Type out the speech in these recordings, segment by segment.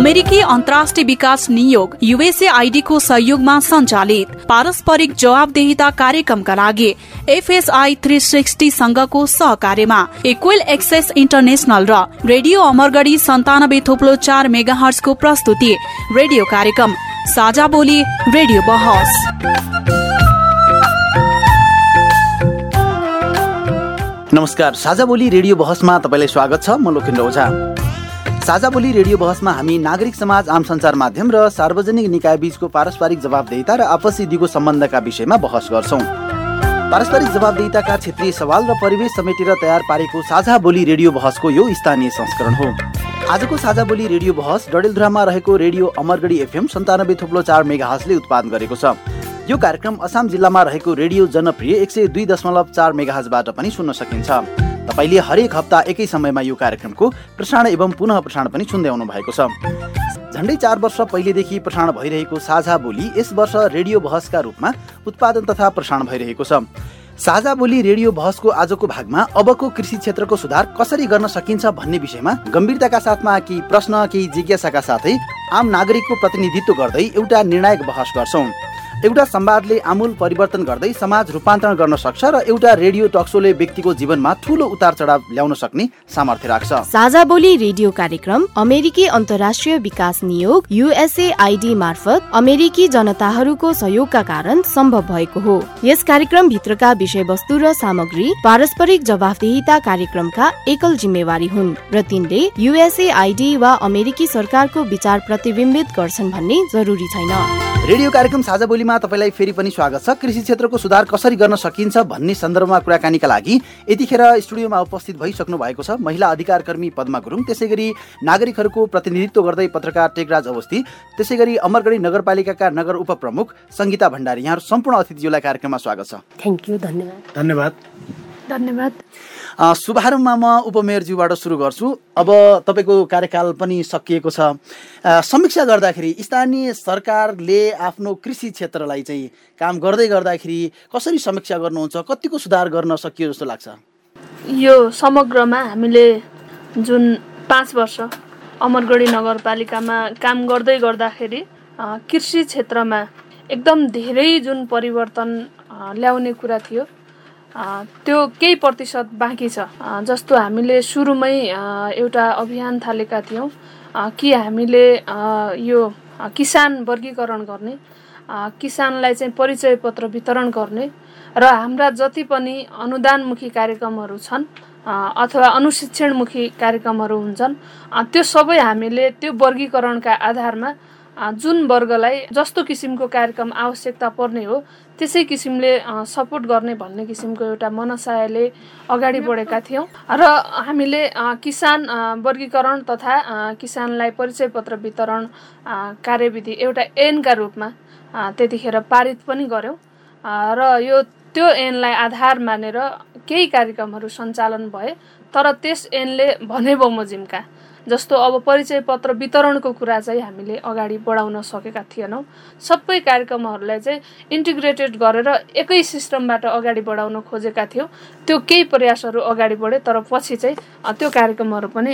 अमेरिकी अन्तर्राष्ट्रिय विकास नियोग युएसए आइडीको सहयोगमा सञ्चालित पारस्परिक जवाबदेहिता कार्यक्रमका लागि एफएसआई थ्री सिक्सटी संघको सहकार्यमा इक्वेल एक्सेस इन्टरनेशनल र रेडियो अमरगढी सन्तानब्बे थोप्लो चार मेगाहर्सको प्रस्तुति रेडियो कार्यक्रम साझा बोली रेडियो बहस। नमस्कार साझा बोली रेडियो बहसमा तपाईँलाई स्वागत छ म लोकेन्द्र ओझा। साझा बोली रेडियो बहसमा हामी नागरिक समाज आम सञ्चार माध्यम र सार्वजनिक निकाय बीचको पारस्परिक जवाबदेहिता र आपसी दिगो सम्बन्धका विषयमा बहस गर्छौँ। पारस्परिक जवाबदेहिताका क्षेत्रीय सवाल र परिवेश समेटेर तयार पारेको साझा बोली रेडियो बहसको यो स्थानीय संस्करण हो। आजको साझा बोली रेडियो बहस डडेलधुरामा रहेको रेडियो अमरगढी एफएम सन्तानब्बे थुप्लो चार मेगाहसले उत्पादन गरेको छ। यो कार्यक्रम असाम जिल्लामा रहेको रेडियो जनप्रिय एक सय दुई दशमलव चार मेगाहजबाट पनि सुन्न सकिन्छ। तपाईँले हरेक हप्ता एकै समयमा यो कार्यक्रमको प्रसारण एवं पुनः प्रसारण पनि सुन्दै आउनु भएको छ। झन्डै चार वर्ष पहिलेदेखि प्रसारण भइरहेको साझा बोली यस वर्ष रेडियो बहसका रूपमा उत्पादन तथा प्रसारण भइरहेको छ। साझा बोली रेडियो बहसको आजको भागमा अबको कृषि क्षेत्रको सुधार कसरी गर्न सकिन्छ भन्ने विषयमा गम्भीरताका साथमा केही प्रश्न केही जिज्ञासाका साथै आम नागरिकको प्रतिनिधित्व गर्दै एउटा निर्णायक बहस गर्छौँ। एउटा संवादले आमूल परिवर्तन गर्दै समाज रूपान्तरण गर्न सक्छ र एउटा रेडियो टक्सोले व्यक्तिको जीवनमा ठूलो उतार चढाव ल्याउन सक्ने सामर्थ्य राख्छ। साझा बोली रेडियो कार्यक्रम अमेरिकी अन्तर्राष्ट्रिय विकास नियोग युएसए आइडी मार्फत अमेरिकी जनताहरूको सहयोगका कारण सम्भव भएको हो। यस कार्यक्रम भित्रका विषयवस्तु र सामग्री पारस्परिक जवाफदेहिता कार्यक्रमका एकल जिम्मेवारी हुन् र तिनले युएसए आइडी वा अमेरिकी सरकारको विचार प्रतिबिम्बित गर्छन् भन्ने जरुरी छैन। रेडियो कार्यक्रम साझा बोलीमा तपाईँलाई फेरि पनि स्वागत छ। कृषि क्षेत्रको सुधार कसरी गर्न सकिन्छ भन्ने सन्दर्भमा कुराकानीका लागि यतिखेर स्टुडियोमा उपस्थित भइसक्नु भएको छ। महिला अधिकार कर्मी पद्मा गुरुङ त्यसै गरी नागरिकहरूको प्रतिनिधित्व गर्दै पत्रकार टेकराज अवस्थी त्यसै गरी अमरगढी नगरपालिकाका नगर उपप्रमुख सङ्गीता भण्डारी। यहाँहरू सम्पूर्ण अतिथिज्यूलाई कार्यक्रममा स्वागत छ। थ्याङ्क यू धन्यवाद। धन्यवाद। धन्यवाद। शुभारम्भमा म उपमेयरज्यूबाट सुरु गर्छु। अब तपाईँको कार्यकाल पनि सकिएको छ। समीक्षा गर्दाखेरि स्थानीय सरकारले आफ्नो कृषि क्षेत्रलाई चाहिँ काम गर्दै गर्दाखेरि कसरी समीक्षा गर्नुहुन्छ कतिको सुधार गर्न सकियो जस्तो लाग्छ? यो समग्रमा हामीले जुन पाँच वर्ष अमरगढी नगरपालिकामा काम गर्दै गर्दाखेरि कृषि क्षेत्रमा एकदम धेरै जुन परिवर्तन ल्याउने कुरा थियो त्यो केही प्रतिशत बाँकी छ। जस्तो हामीले सुरुमै एउटा अभियान थालेका थियौँ। कि हामीले यो किसान वर्गीकरण गर्ने किसानलाई चाहिँ परिचय पत्र वितरण गर्ने र हाम्रा जति पनि अनुदानमुखी कार्यक्रमहरू छन् अथवा अनुशिक्षणमुखी कार्यक्रमहरू हुन्छन् त्यो सबै हामीले त्यो वर्गीकरणका आधारमा जुन वर्गलाई जस्तो किसिमको कार्यक्रम आवश्यकता पर्ने हो त्यसै किसिमले सपोर्ट गर्ने भन्ने किसिमको एउटा मनसायले अगाडि बढेका थियौँ। र हामीले किसान वर्गीकरण तथा किसानलाई परिचय पत्र वितरण कार्यविधि एउटा एनका रूपमा त्यतिखेर पारित पनि गऱ्यौँ र यो त्यो ऐनलाई आधार मानेर केही कार्यक्रमहरू सञ्चालन भए तर त्यस ऐनले भने बमोजिमका जस्तो अब परिचय पत्र वितरणको कुरा चाहिँ हामीले अगाडि बढाउन सकेका थिएनौँ। सबै कार्यक्रमहरूलाई चाहिँ इन्टिग्रेटेड गरेर एकै सिस्टमबाट अगाडि बढाउन खोजेका थियौँ। त्यो केही प्रयासहरू अगाडि बढे तर पछि चाहिँ त्यो कार्यक्रमहरू पनि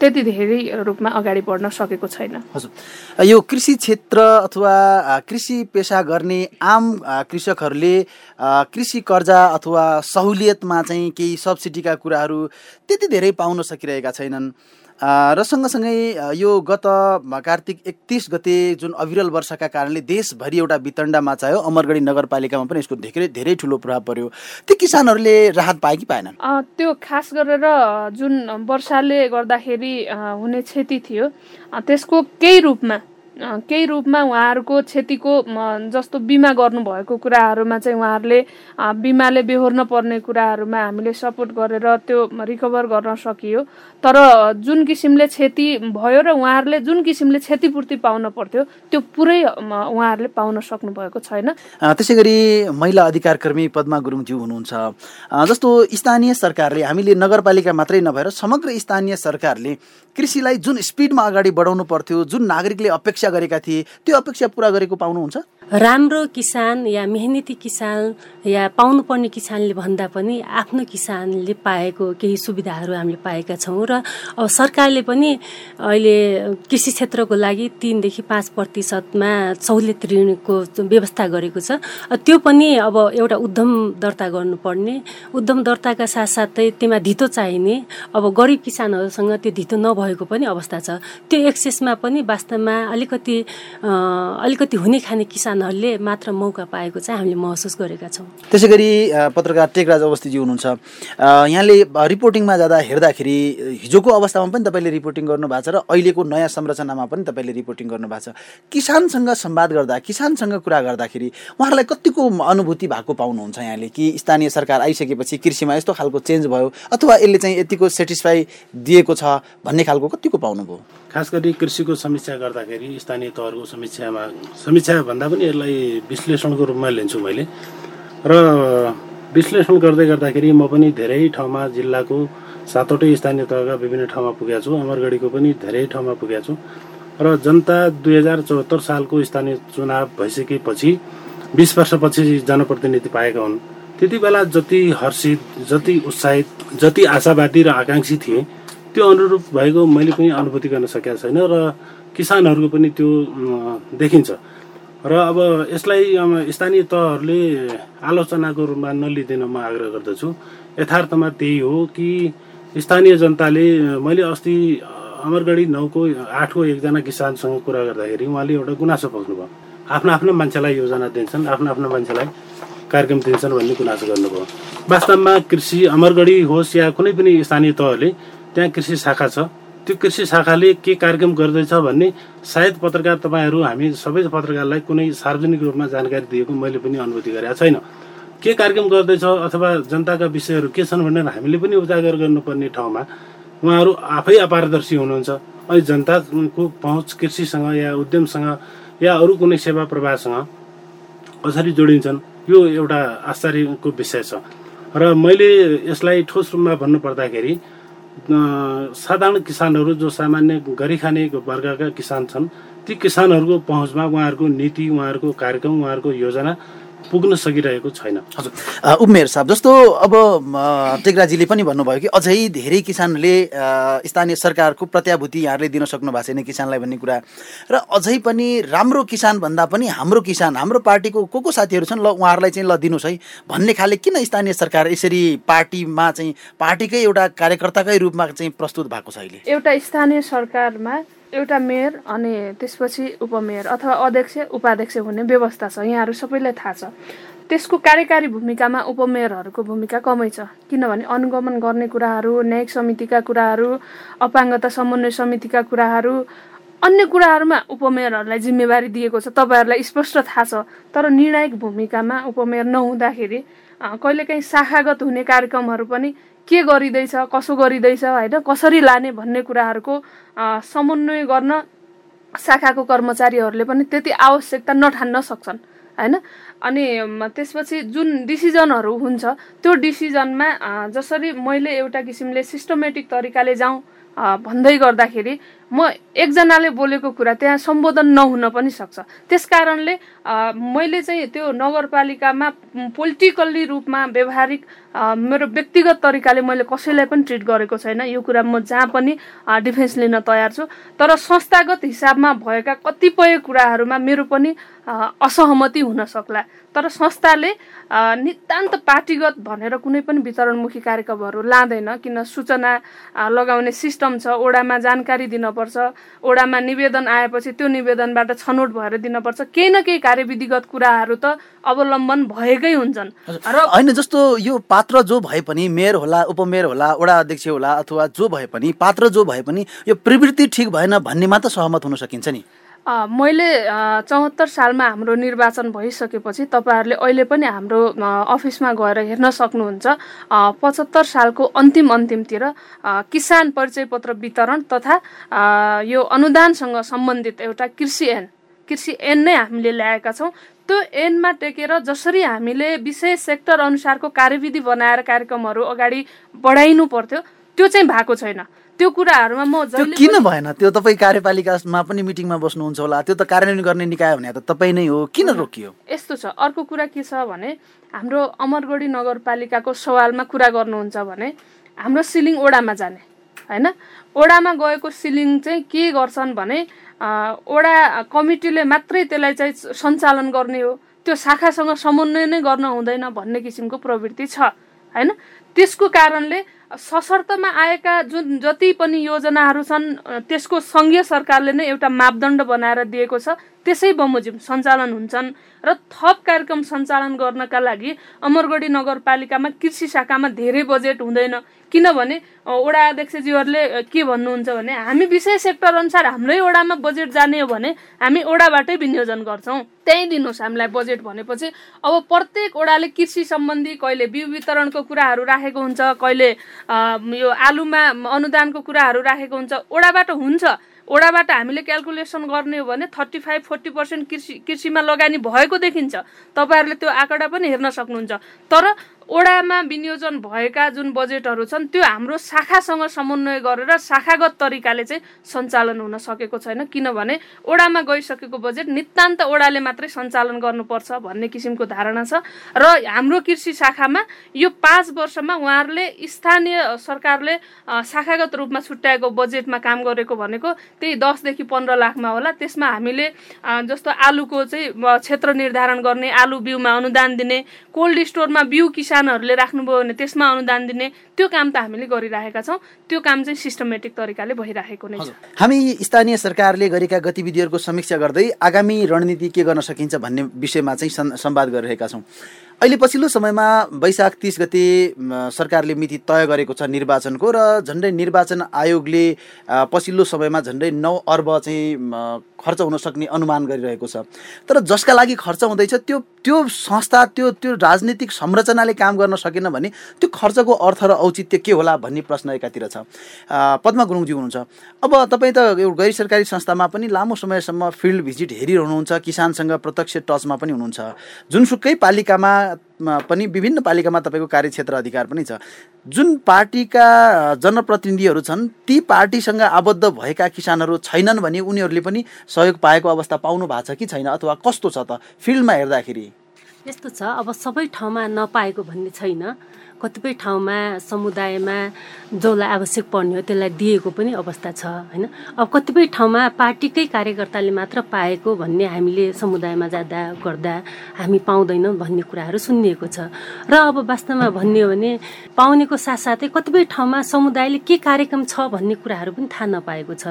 त्यति धेरै रूपमा अगाडि बढ्न सकेको छैन। हजुर। यो कृषि क्षेत्र अथवा कृषि पेसा गर्ने आम कृषकहरूले कृषि कर्जा अथवा सहुलियतमा चाहिँ केही सब्सिडीका कुराहरू त्यति धेरै पाउन सकिरहेका छैनन्। र सँगसँगै यो गत कार्तिक एकतिस गते जुन अविरल वर्षाका कारणले देशभरि एउटा वितण्डा चाह्यो अमरगढी नगरपालिकामा पनि यसको धेरै धेरै ठुलो प्रभाव पर्यो। ती किसानहरूले राहत पाए कि पाएनन्? त्यो खास गरेर जुन वर्षाले गर्दाखेरि हुने क्षति थियो त्यसको केही रूपमा केही रूपमा उहाँहरूको क्षतिको जस्तो बिमा गर्नुभएको कुराहरूमा चाहिँ उहाँहरूले बिमाले बेहोर्न पर्ने कुराहरूमा हामीले सपोर्ट गरेर त्यो रिकभर गर्न सकियो। तर जुन किसिमले क्षति भयो र उहाँहरूले जुन किसिमले क्षतिपूर्ति पाउन पर्थ्यो त्यो पुरै उहाँहरूले पाउन सक्नु भएको छैन त्यसै गरी महिला अधिकार कर्मी पद्मा गुरुङज्यू हुनुहुन्छ। जस्तो स्थानीय सरकारले हामीले नगरपालिका मात्रै नभएर समग्र स्थानीय सरकारले कृषिलाई जुन स्पिडमा अगाडि बढाउनु पर्थ्यो जुन नागरिकले अपेक्षा अपेक्षा गरेका थिए त्यो अपेक्षा पुरा गरेको पाउनुहुन्छ? राम्रो किसान या मेहनती किसान या पाउनुपर्ने किसानले भन्दा पनि आफ्नो किसानले पाएको केही सुविधाहरू हामीले पाएका छौँ र अब सरकारले पनि अहिले कृषि क्षेत्रको लागि तिनदेखि पाँच प्रतिशतमा सहुलियत ऋणको व्यवस्था गरेको छ। त्यो पनि अब एउटा उद्यम दर्ता गर्नुपर्ने। उद्यम दर्ताका साथसाथै त्यसमा धितो चाहिने अब गरिब किसानहरूसँग त्यो धितो नभएको पनि अवस्था छ। त्यो एक्सेसमा पनि वास्तवमा अलिकति अलिकति हुने खाने किसान किसानहरूले मात्र मौका पाएको चाहिँ हामीले महसुस गरेका छौँ। त्यसै गरी पत्रकार टेकराज अवस्थीजी हुनुहुन्छ। यहाँले रिपोर्टिङमा जाँदा हेर्दाखेरि हिजोको अवस्थामा पनि तपाईँले रिपोर्टिङ गर्नुभएको छ र अहिलेको नयाँ संरचनामा पनि तपाईँले रिपोर्टिङ गर्नुभएको छ। किसानसँग संवाद गर्दा किसानसँग कुरा गर्दाखेरि उहाँहरूलाई कतिको अनुभूति भएको पाउनुहुन्छ यहाँले? कि स्थानीय सरकार आइसकेपछि कृषिमा यस्तो खालको चेन्ज भयो अथवा यसले चाहिँ यतिको सेटिस्फाई दिएको छ भन्ने खालको कतिको पाउनुभयो? खास गरी कृषिको समीक्षा गर्दाखेरि स्थानीय तहहरूको समीक्षामा समीक्षा भन्दा पनि यसलाई विश्लेषणको रूपमा लिन्छु मैले। र विश्लेषण गर्दै गर्दाखेरि म पनि धेरै ठाउँमा जिल्लाको सातवटै स्थानीय तहका विभिन्न ठाउँमा पुगेको छु। अमरगढीको पनि धेरै ठाउँमा पुगेको छु। र जनता दुई हजार चौहत्तर सालको स्थानीय चुनाव भइसकेपछि बिस वर्षपछि जनप्रतिनिधि पाएका हुन्। त्यति बेला जति हर्षित जति उत्साहित जति आशावादी र आकाङ्क्षी थिए त्यो अनुरूप भएको मैले पनि अनुभूति गर्न सकेको छैन र किसानहरूको पनि त्यो देखिन्छ। र अब यसलाई स्थानीय तहहरूले आलोचनाको रूपमा नलिदिन म आग्रह गर्दछु। यथार्थमा त्यही हो कि स्थानीय जनताले मैले अस्ति अमरगढी नौको आठको एकजना किसानसँग कुरा गर्दाखेरि उहाँले एउटा गुनासो पोख्नुभयो आफ्नो आफ्नो मान्छेलाई योजना दिन्छन् आफ्नो आफ्नो मान्छेलाई कार्यक्रम दिन्छन् भन्ने गुनासो गर्नुभयो। वास्तवमा कृषि अमरगढी होस् या कुनै पनि स्थानीय तहले त्यहाँ कृषि शाखा छ। त्यो कृषि शाखाले के कार्यक्रम गर्दैछ भन्ने सायद पत्रकार तपाईँहरू हामी सबै पत्रकारलाई कुनै सार्वजनिक रूपमा जानकारी दिएको मैले पनि अनुभूति गरेका छैन। के कार्यक्रम गर्दैछ अथवा जनताका विषयहरू के छन् भनेर हामीले पनि उजागर गर्नुपर्ने ठाउँमा उहाँहरू आफै अपारदर्शी हुनुहुन्छ। अनि जनताको पहुँच कृषिसँग या उद्यमसँग या अरू कुनै सेवा प्रवाहसँग कसरी जोडिन्छन् यो एउटा आश्चर्यको विषय छ। र मैले यसलाई ठोस रूपमा भन्नुपर्दाखेरि साधारण किसानहरू जो सामान्य गरी खाने वर्गका किसान छन् ती किसानहरूको पहुँचमा उहाँहरूको नीति उहाँहरूको कार्यक्रम उहाँहरूको योजना पुग्न सकिरहेको छैन। हजुर। उमेर साहब जस्तो अब टेक्राजीले पनि भन्नुभयो कि अझै धेरै किसानले स्थानीय सरकारको प्रत्याभूति यहाँहरूले दिन सक्नु भएको छैन किसानलाई भन्ने कुरा। र अझै पनि राम्रो किसान भन्दा पनि हाम्रो किसान हाम्रो पार्टीको को को साथीहरू छन् ल उहाँहरूलाई चाहिँ ल दिनुहोस् है। भन्ने खाले किन स्थानीय सरकार यसरी पार्टीमा चाहिँ पार्टीकै एउटा कार्यकर्ताकै रूपमा चाहिँ प्रस्तुत भएको छ अहिले? एउटा स्थानीय सरकारमा एउटा मेयर अनि त्यसपछि उपमेयर अथवा अध्यक्ष उपाध्यक्ष हुने व्यवस्था छ। यहाँहरू सबैलाई थाहा छ। त्यसको कार्यकारी भूमिकामा उपमेयरहरूको भूमिका कमै छ। किनभने अनुगमन गर्ने कुराहरू न्यायिक समितिका कुराहरू अपाङ्गता समन्वय समितिका कुराहरू अन्य कुराहरूमा उपमेयरहरूलाई जिम्मेवारी दिएको छ। तपाईँहरूलाई स्पष्ट थाहा छ। तर निर्णायक भूमिकामा उपमेयर नहुँदाखेरि कहिलेकाहीँ शाखागत हुने कार्यक्रमहरू पनि के गरिँदैछ कसो गरिँदैछ होइन? कसरी लाने भन्ने कुराहरूको समन्वय गर्न शाखाको कर्मचारीहरूले पनि त्यति आवश्यकता नठान्न सक्छन् होइन? अनि त्यसपछि जुन डिसिजनहरू हुन्छ त्यो डिसिजनमा जसरी मैले एउटा किसिमले सिस्टमेटिक तरिकाले जाउँ भन्दै गर्दाखेरि म एकजनाले बोलेको कुरा त्यहाँ सम्बोधन नहुन पनि सक्छ। त्यस कारणले मैले चाहिँ त्यो नगरपालिकामा पोलिटिकल्ली रूपमा व्यवहारिक मेरो व्यक्तिगत तरिकाले मैले कसैलाई पनि ट्रिट गरेको छैन। यो कुरा म जहाँ पनि डिफेन्स लिन तयार छु। तर संस्थागत हिसाबमा भएका कतिपय कुराहरूमा मेरो पनि असहमति हुन सक्ला। तर संस्थाले नितान्त पार्टीगत भनेर कुनै पनि वितरणमुखी कार्यक्रमहरू लाँदैन किन सूचना लगाउने सिस्टम छ ओडामा जानकारी दिनपर्छ ओडामा निवेदन आएपछि त्यो निवेदनबाट छनौट भएर दिनपर्छ। केही न केही कार्यविधिगत कुराहरू त अवलम्बन भएकै हुन्छन्। र होइन जस्तो यो पात्र जो भए पनि मेयर होला उपमेयर होला वडा अध्यक्ष होला अथवा जो भए पनि पात्र जो भए पनि यो प्रवृत्ति ठिक भएन भन्नेमा त सहमत हुन सकिन्छ नि। मैले चौहत्तर सालमा हाम्रो निर्वाचन भइसकेपछि तपाईँहरूले अहिले पनि हाम्रो अफिसमा गएर हेर्न सक्नुहुन्छ। पचहत्तर सालको अन्तिम अन्तिमतिर किसान परिचय पत्र वितरण तथा यो अनुदानसँग सम्बन्धित एउटा कृषि ऐन कृषि ऐन नै हामीले ल्याएका छौँ। त्यो ऐनमा टेकेर जसरी हामीले विशेष सेक्टर अनुसारको कार्यविधि बनाएर कार्यक्रमहरू अगाडि बढाइनु पर्थ्यो त्यो चाहिँ भएको छैन। त्यो कुराहरूमा म त्यो किन भएन? त्यो तपाईँ कार्यपालिकामा पनि मिटिङमा बस्नुहुन्छ होला। त्यो त कार्यान्वयन गर्ने निकाय भने त तपाईँ नै हो। किन रोकियो? यस्तो छ। अर्को कुरा के छ भने हाम्रो अमरगढी नगरपालिकाको सवालमा कुरा गर्नुहुन्छ भने हाम्रो सिलिङ ओडामा जाने होइन? ओडामा गएको सिलिङ चाहिँ के गर्छन् भने ओडा कमिटीले मात्रै त्यसलाई चाहिँ सञ्चालन गर्ने हो। त्यो शाखासँग समन्वय नै गर्न हुँदैन भन्ने किसिमको प्रवृत्ति छ होइन? त्यसको कारणले सशर्तमा आएका जुन जति पनि योजनाहरू छन् त्यसको सङ्घीय सरकारले नै एउटा मापदण्ड बनाएर दिएको छ। त्यसै बमोजिम सञ्चालन हुन्छन् र थप कार्यक्रम सञ्चालन गर्नका लागि अमरगढी नगरपालिकामा कृषि शाखामा धेरै बजेट हुँदैन। किनभने वडा अध्यक्षज्यूहरूले के भन्नुहुन्छ भने हामी विषय सेक्टर अनुसार हाम्रै वडामा बजेट जाने हो भने हामी वडाबाटै विनियोजन गर्छौँ। त्यहीँ दिनुहोस् हामीलाई बजेट भनेपछि। अब प्रत्येक वडाले कृषि सम्बन्धी कहिले बिउ वितरणको कुराहरू राखेको हुन्छ कहिले यो आलुमा अनुदानको कुराहरू राखेको हुन्छ वडाबाट हुन्छ। वडाबाट हामीले क्यालकुलेसन गर्ने हो भने थर्टी फाइभ फोर्टी पर्सेन्ट कृषि कृषिमा लगानी भएको देखिन्छ। तपाईँहरूले त्यो आँकडा पनि हेर्न सक्नुहुन्छ। तर ओडामा विनियोजन भएका जुन बजेटहरू छन् त्यो हाम्रो शाखासँग समन्वय गरेर शाखागत तरिकाले चाहिँ सञ्चालन हुन सकेको छैन। किनभने ओडामा गइसकेको बजेट नितान्त ओडाले मात्रै सञ्चालन गर्नुपर्छ भन्ने किसिमको धारणा छ। र हाम्रो कृषि शाखामा यो पाँच वर्षमा उहाँहरूले स्थानीय सरकारले शाखागत रूपमा छुट्याएको बजेटमा काम गरेको भनेको त्यही दसदेखि पन्ध्र लाखमा होला। त्यसमा हामीले जस्तो आलुको चाहिँ क्षेत्र निर्धारण गर्ने आलु बिउमा अनुदान दिने कोल्ड स्टोरमा बिउ किसानहरूले राख्नुभयो भने त्यसमा अनुदान दिने त्यो काम त हामीले गरिरहेका छौँ। त्यो काम चाहिँ सिस्टमेटिक तरिकाले भइरहेको नै छ। हामी स्थानीय सरकारले गरेका गतिविधिहरूको समीक्षा गर्दै आगामी रणनीति के गर्न सकिन्छ भन्ने विषयमा चाहिँ संवाद गरिरहेका छौँ। अहिले पछिल्लो समयमा वैशाख तिस गते सरकारले मिति तय गरेको छ निर्वाचनको र झन्डै निर्वाचन आयोगले पछिल्लो समयमा झन्डै नौ अर्ब चाहिँ खर्च हुन सक्ने अनुमान गरिरहेको छ। तर जसका लागि खर्च हुँदैछ त्यो त्यो संस्था त्यो त्यो राजनीतिक संरचनाले काम गर्न सकेन भने त्यो खर्चको अर्थ र औचित्य के होला भन्ने प्रश्न एकातिर छ। पद्मा गुरुङजी हुनुहुन्छ। अब तपाईँ त गैर सरकारी संस्थामा पनि लामो समयसम्म फिल्ड भिजिट हेरिरहनुहुन्छ किसानसँग प्रत्यक्ष टचमा पनि हुनुहुन्छ। जुनसुकै पालिकामा पनि विभिन्न पालिकामा तपाईँको कार्यक्षेत्र अधिकार पनि छ। जुन पार्टीका जनप्रतिनिधिहरू छन् ती पार्टीसँग आबद्ध भएका किसानहरू छैनन् भने उनीहरूले पनि सहयोग पाएको अवस्था पाउनु भएको छ कि छैन अथवा कस्तो छ त? फिल्डमा हेर्दाखेरि। यस्तो छ अब सबै ठाउँमा नपाएको भन्ने छैन। कतिपय ठाउँमा समुदायमा जसलाई आवश्यक पर्ने हो त्यसलाई दिएको पनि अवस्था छ होइन? अब कतिपय ठाउँमा पार्टीकै कार्यकर्ताले मात्र पाएको भन्ने हामीले समुदायमा जाँदा गर्दा हामी पाउँदैनौँ भन्ने कुराहरू सुनिएको छ। र अब वास्तवमा भन्ने हो भने पाउनेको साथसाथै कतिपय ठाउँमा समुदायले के कार्यक्रम छ भन्ने कुराहरू पनि थाहा नपाएको छ।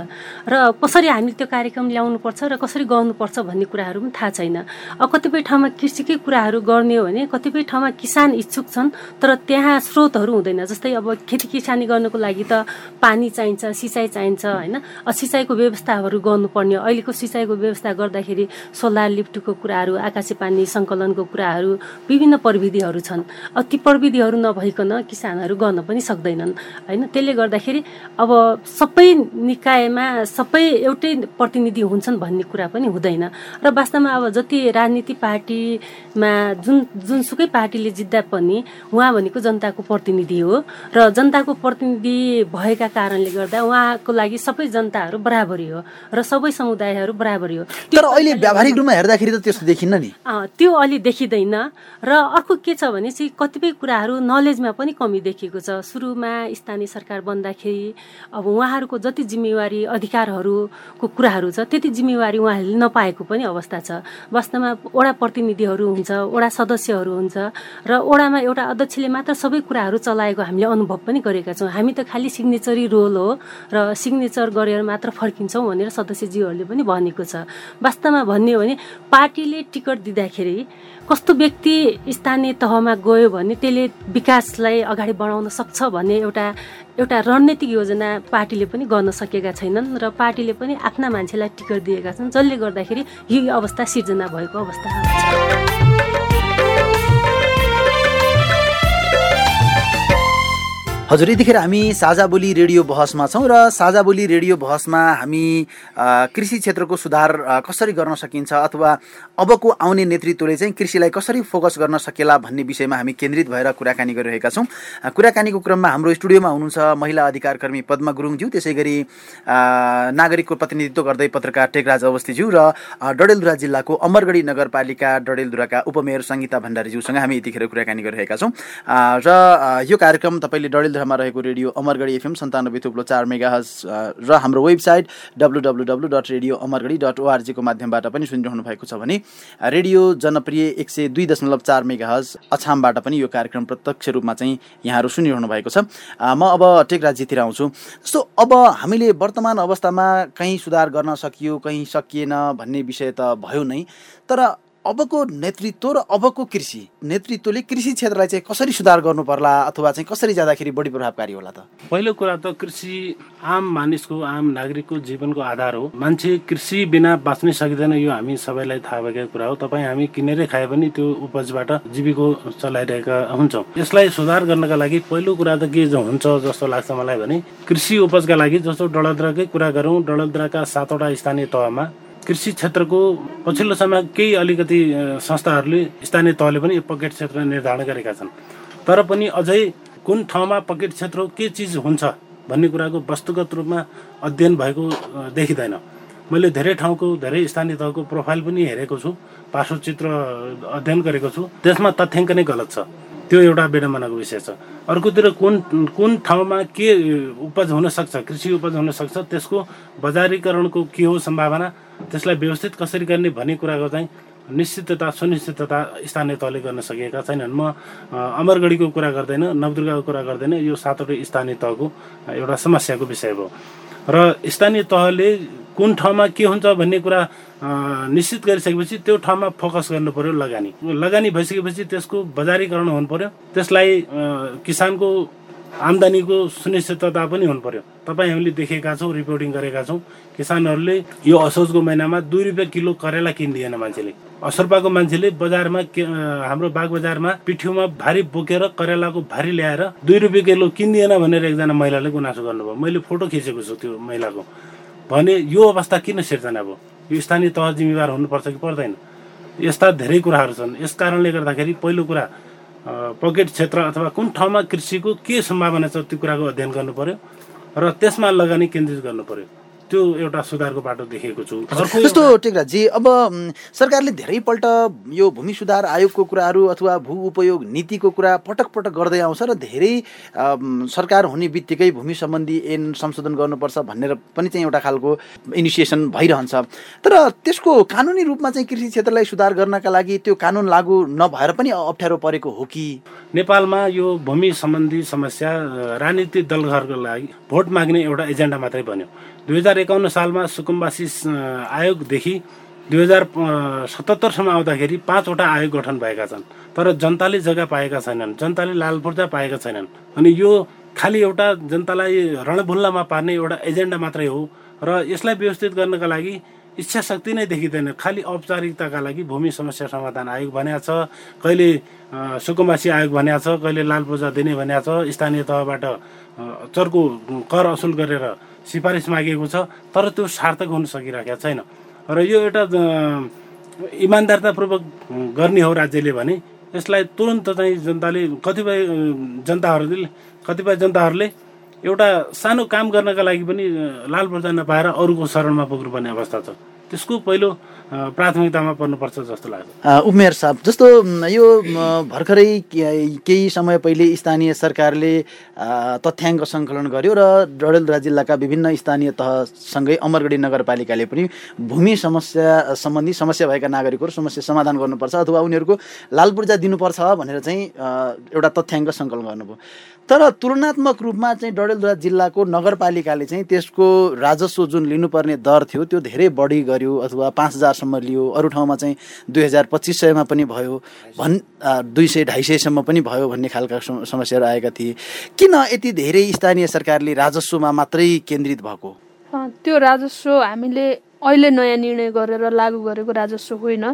र कसरी हामीले त्यो कार्यक्रम ल्याउनुपर्छ र कसरी गर्नुपर्छ भन्ने कुराहरू पनि थाहा छैन। अब कतिपय ठाउँमा कृषिकै कुराहरू गर्ने हो भने कतिपय ठाउँमा किसान इच्छुक छन् तर त्यहाँ स्रोतहरू हुँदैन। जस्तै अब खेती किसानी गर्नको लागि त पानी चाहिन्छ सिँचाइ चाहिन्छ होइन? सिँचाइको व्यवस्थाहरू गर्नुपर्ने। अहिलेको सिँचाइको व्यवस्था गर्दाखेरि सोलर लिफ्टको कुराहरू आकाशे पानी सङ्कलनको कुराहरू विभिन्न प्रविधिहरू छन्। अब ती प्रविधिहरू नभइकन किसानहरू गर्न पनि सक्दैनन् होइन? त्यसले गर्दाखेरि अब सबै निकायमा सबै एउटै प्रतिनिधि हुन्छन् भन्ने कुरा पनि हुँदैन। र वास्तवमा अब जति राजनीति पार्टीमा जुन जुनसुकै पार्टीले जित्दा पनि उहाँ भनेको जनताको प्रतिनिधि हो र जनताको प्रतिनिधि भएका कारणले गर्दा उहाँको लागि सबै जनताहरू बराबरी हो र सबै समुदायहरू बराबरी हो। तर अहिले व्यावहारिक रूपमा हेर्दाखेरि त त्यस्तो देखिन्न नि। त्यो अलि देखिँदैन र अर्को के छ भने चाहिँ कतिपय कुराहरू नलेजमा पनि कमी देखिएको छ। सुरुमा स्थानीय सरकार बन्दाखेरि अब उहाँहरूको जति जिम्मेवारी अधिकारहरूको कुराहरू छ त्यति जिम्मेवारी उहाँहरूले नपाएको पनि अवस्था छ। वास्तवमा वडा प्रतिनिधिहरू हुन्छ वडा सदस्यहरू हुन्छ र वडामा एउटा अध्यक्षले मात्र सबै कुराहरू चलाएको हामीले अनुभव पनि गरेका छौँ। हामी त खालि सिग्नेचरी रोल हो र सिग्नेचर गरेर मात्र फर्किन्छौँ भनेर सदस्यज्यूहरूले पनि भनेको छ। वास्तवमा भन्ने भने पार्टीले टिकट दिँदाखेरि कस्तो व्यक्ति स्थानीय तहमा गयो भने त्यसले विकासलाई अगाडि बढाउन सक्छ भन्ने एउटा एउटा रणनीतिक योजना पार्टीले पनि गर्न सकेका छैनन् र पार्टीले पनि आफ्ना मान्छेलाई टिकट दिएका छन्। जसले गर्दाखेरि यो अवस्था सिर्जना भएको अवस्था हजुर यतिखेर हामी साझा बोली रेडियो बहसमा छौँ र साझा बोली रेडियो बहसमा हामी कृषि क्षेत्रको सुधार कसरी गर्न सकिन्छ अथवा अबको आउने नेतृत्वले चाहिँ कृषिलाई कसरी फोकस गर्न सकेला भन्ने विषयमा हामी केन्द्रित भएर कुराकानी गरिरहेका छौँ। कुराकानीको क्रममा हाम्रो स्टुडियोमा हुनुहुन्छ महिला अधिकार कर्मी पद्मा गुरुङज्यू त्यसै गरी नागरिकको प्रतिनिधित्व गर्दै पत्रकार टेकराज अवस्थीज्यू र डडेलधुरा जिल्लाको अमरगढी नगरपालिका डडेलधुराका उपमेयर सङ्गीता भण्डारीज्यूसँग हामी यतिखेर कुराकानी गरिरहेका छौँ। र यो कार्यक्रम तपाईँले डडेलधुरा केन्द्रमा रहेको रेडियो अमरगढी एफएम सन्तानब्बे थुप्लो चार मेगा र हाम्रो website W W W dot radio Amargadhi dot ओआरजीको माध्यमबाट पनि सुनिरहनु भएको छ भने रेडियो जनप्रिय एक सय दुई दशमलव चार मेगा हज अछामबाट पनि यो कार्यक्रम प्रत्यक्ष रूपमा चाहिँ यहाँहरू सुनिरहनु भएको छ। म अब टेक राज्यतिर आउँछु। जस्तो अब हामीले वर्तमान अवस्थामा कहीँ सुधार गर्न सकियो कहीँ सकिएन भन्ने विषय त भयो नै तर अबको नेतृत्व र अबको कृषि? नेतृत्वले कृषि क्षेत्रलाई चाहिँ कसरी सुधार गर्नु पर्ला अथवा चाहिँ कसरी जाँदाखेरि बढी प्रभावकारी होला त? पहिलो कुरा त कृषि आम मानिसको आम नागरिकको जीवनको आधार हो। मान्छे कृषि बिना बाँच्नै सकिँदैन यो हामी सबैलाई थाहा भएकै कुरा हो। तपाईँ हामी किनेरै खाए पनि त्यो उपजबाट जीविको चलाइरहेका हुन्छौँ। यसलाई सुधार गर्नका लागि पहिलो कुरा त के हुन्छ जस्तो लाग्छ मलाई भने कृषि उपजका लागि जस्तो डलद्राकै कुरा गरौँ। डलद्राका सातवटा स्थानीय तहमा कृषि क्षेत्रको पछिल्लो समय केही अलिकति संस्थाहरूले स्थानीय तहले पनि यो पकेट क्षेत्र निर्धारण गरेका छन्। तर पनि अझै कुन ठाउँमा पकेट क्षेत्र के चिज हुन्छ भन्ने कुराको वस्तुगत रूपमा अध्ययन भएको देखिँदैन। मैले धेरै ठाउँको धेरै स्थानीय तहको प्रोफाइल पनि हेरेको छु पार्श्व चित्र अध्ययन गरेको छु। त्यसमा तथ्याङ्क नै गलत छ। त्यो एउटा विडम्बनाको विषय छ। अर्कोतिर कुन कुन ठाउँमा के उपज हुन सक्छ कृषि उपज हुन सक्छ त्यसको बजारीकरणको के हो सम्भावना त्यसलाई व्यवस्थित कसरी गर्ने भन्ने कुराको चाहिँ निश्चितता सुनिश्चितता स्थानीय तहले गर्न सकेका छैनन्। म अमरगढीको कुरा गर्दैन नवदुर्गाको कुरा गर्दैन यो सातवटै स्थानीय तहको एउटा समस्याको विषय हो। र स्थानीय तहले कुन ठाउँमा के हुन्छ भन्ने कुरा निश्चित गरिसकेपछि त्यो ठाउँमा फोकस गर्नु पर्यो लगानी। लगानी भइसकेपछि त्यसको बजारीकरण हुनु पर्यो। त्यसलाई किसानको आम्दानीको सुनिश्चितता पनि हुनु पर्यो। तपाईँ हामीले देखेका छौँ रिपोर्टिङ गरेका छौँ किसानहरूले यो असोजको महिनामा दुई रुपियाँ किलो करेला किनिदिएन मान्छेले। असर्पाको मान्छेले बजारमा हाम्रो बाग बजारमा पिठ्युमा भारी बोकेर करेलाको भारी ल्याएर दुई रुपियाँ किलो किनिदिएन भनेर एकजना महिलाले गुनासो गर्नुभयो। मैले फोटो खिचेको छु त्यो महिलाको। भने यो अवस्था किन सिर्जना भयो? यो स्थानीय तह जिम्मेवार हुनुपर्छ कि पर्दैन? यस्ता धेरै कुराहरू छन्। यस कारणले गर्दाखेरि पहिलो कुरा पकेट क्षेत्र अथवा कुन ठाउँमा कृषिको के सम्भावना छ त्यो कुराको अध्ययन गर्नु पर्यो र त्यसमा लगानी केन्द्रित गर्नु पर्यो। त्यो एउटा सुधारको बाटो देखेको छु। जस्तो टेकराजी अब सरकारले धेरैपल्ट यो भूमि सुधार आयोगको कुराहरू अथवा भू उपयोग नीतिको कुरा पटक पटक गर्दै आउँछ र धेरै सरकार हुने बित्तिकै भूमि सम्बन्धी ऐन संशोधन गर्नुपर्छ भनेर पनि चाहिँ एउटा खालको इनिसिएसन भइरहन्छ। तर त्यसको कानुनी रूपमा चाहिँ कृषि क्षेत्रलाई सुधार गर्नका लागि त्यो कानुन लागू नभएर पनि अप्ठ्यारो परेको हो कि? नेपालमा यो भूमि सम्बन्धी समस्या राजनीतिक दलहरूको लागि भोट माग्ने एउटा एजेन्डा मात्रै बन्यो। दुई हजार एकाउन्न सालमा सुकुम्बासी आयोगदेखि दुई हजार सतहत्तरसम्म आउँदाखेरि पाँचवटा आयोग गठन भएका छन्। तर जनताले जग्गा पाएका छैनन् जनताले लाल पूर्जा पाएका छैनन्। अनि यो खालि एउटा जनतालाई रणभुल्लामा पार्ने एउटा एजेन्डा मात्रै हो र यसलाई व्यवस्थित गर्नका लागि इच्छा शक्ति नै देखिँदैन। खालि औपचारिकताका लागि भूमि समस्या समाधान आयोग भनेको छ कहिले सुकुम्बासी आयोग भनेको छ कहिले लाल पूजा दिने भनेको छ स्थानीय तहबाट चर्को कर असुल गरेर सिफारिस मागिएको छ तर त्यो सार्थक हुन सकिरहेको छैन। र यो एउटा इमान्दारतापूर्वक गर्ने हो राज्यले भने यसलाई तुरन्त चाहिँ जनताले कतिपय जनताहरूले कतिपय जनताहरूले एउटा सानो काम गर्नका लागि पनि लाल पर्दा नपाएर अरूको शरणमा पुग्नुपर्ने अवस्था छ। त्यसको पहिलो प्राथमिकतामा पर्नुपर्छ जस्तो लाग्छ। उमेर साहब जस्तो यो भर्खरै केही समय पहिले स्थानीय सरकारले तथ्याङ्क सङ्कलन गर्यो र डडेलधुरा जिल्लाका विभिन्न स्थानीय तहसँगै अमरगढी नगरपालिकाले पनि भूमि समस्या सम्बन्धी समस्या भएका नागरिकहरू समस्या समाधान गर्नुपर्छ अथवा उनीहरूको लाल पूर्जा दिनुपर्छ भनेर चाहिँ एउटा तथ्याङ्क सङ्कलन गर्नुभयो। तर तुलनात्मक रूपमा चाहिँ डडेलधुरा जिल्लाको नगरपालिकाले चाहिँ त्यसको राजस्व जुन लिनुपर्ने दर थियो त्यो धेरै बढी गर्यो अथवा पाँच हजारसम्म लियो अरू ठाउँमा चाहिँ दुई हजार पच्चिस सयमा पनि भयो भन् दुई सय ढाई सयसम्म पनि भयो भन्ने खालका समस्याहरू आएका थिए। किन यति धेरै स्थानीय सरकारले राजस्वमा मात्रै केन्द्रित भएको? त्यो राजस्व हामीले अहिले नयाँ निर्णय गरेर लागू गरेको राजस्व होइन।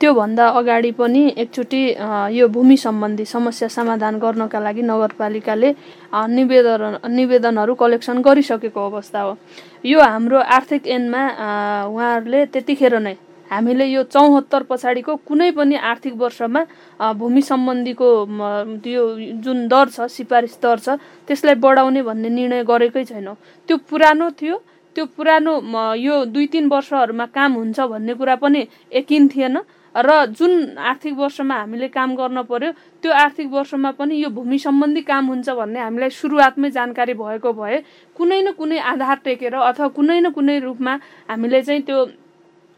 त्योभन्दा अगाडि पनि एकचोटि यो भूमि सम्बन्धी समस्या समाधान गर्नका लागि नगरपालिकाले निवेदन निवेदनहरू कलेक्सन गरिसकेको अवस्था हो। यो हाम्रो आर्थिक ऐनमा उहाँहरूले त्यतिखेर नै हामीले यो चौहत्तर पछाडिको कुनै पनि आर्थिक वर्षमा भूमि सम्बन्धीको त्यो जुन दर छ सिफारिस दर छ त्यसलाई बढाउने भन्ने निर्णय गरेकै छैनौँ। त्यो पुरानो थियो त्यो पुरानो यो दुई तिन वर्षहरूमा काम हुन्छ भन्ने कुरा पनि यकिन थिएन। र जुन आर्थिक वर्षमा हामीले काम गर्न पर्यो त्यो आर्थिक वर्षमा पनि यो भूमि सम्बन्धी काम हुन्छ भन्ने हामीलाई सुरुवातमै जानकारी भएको भए कुनै न कुनै आधार टेकेर अथवा कुनै न कुनै रूपमा हामीले चाहिँ त्यो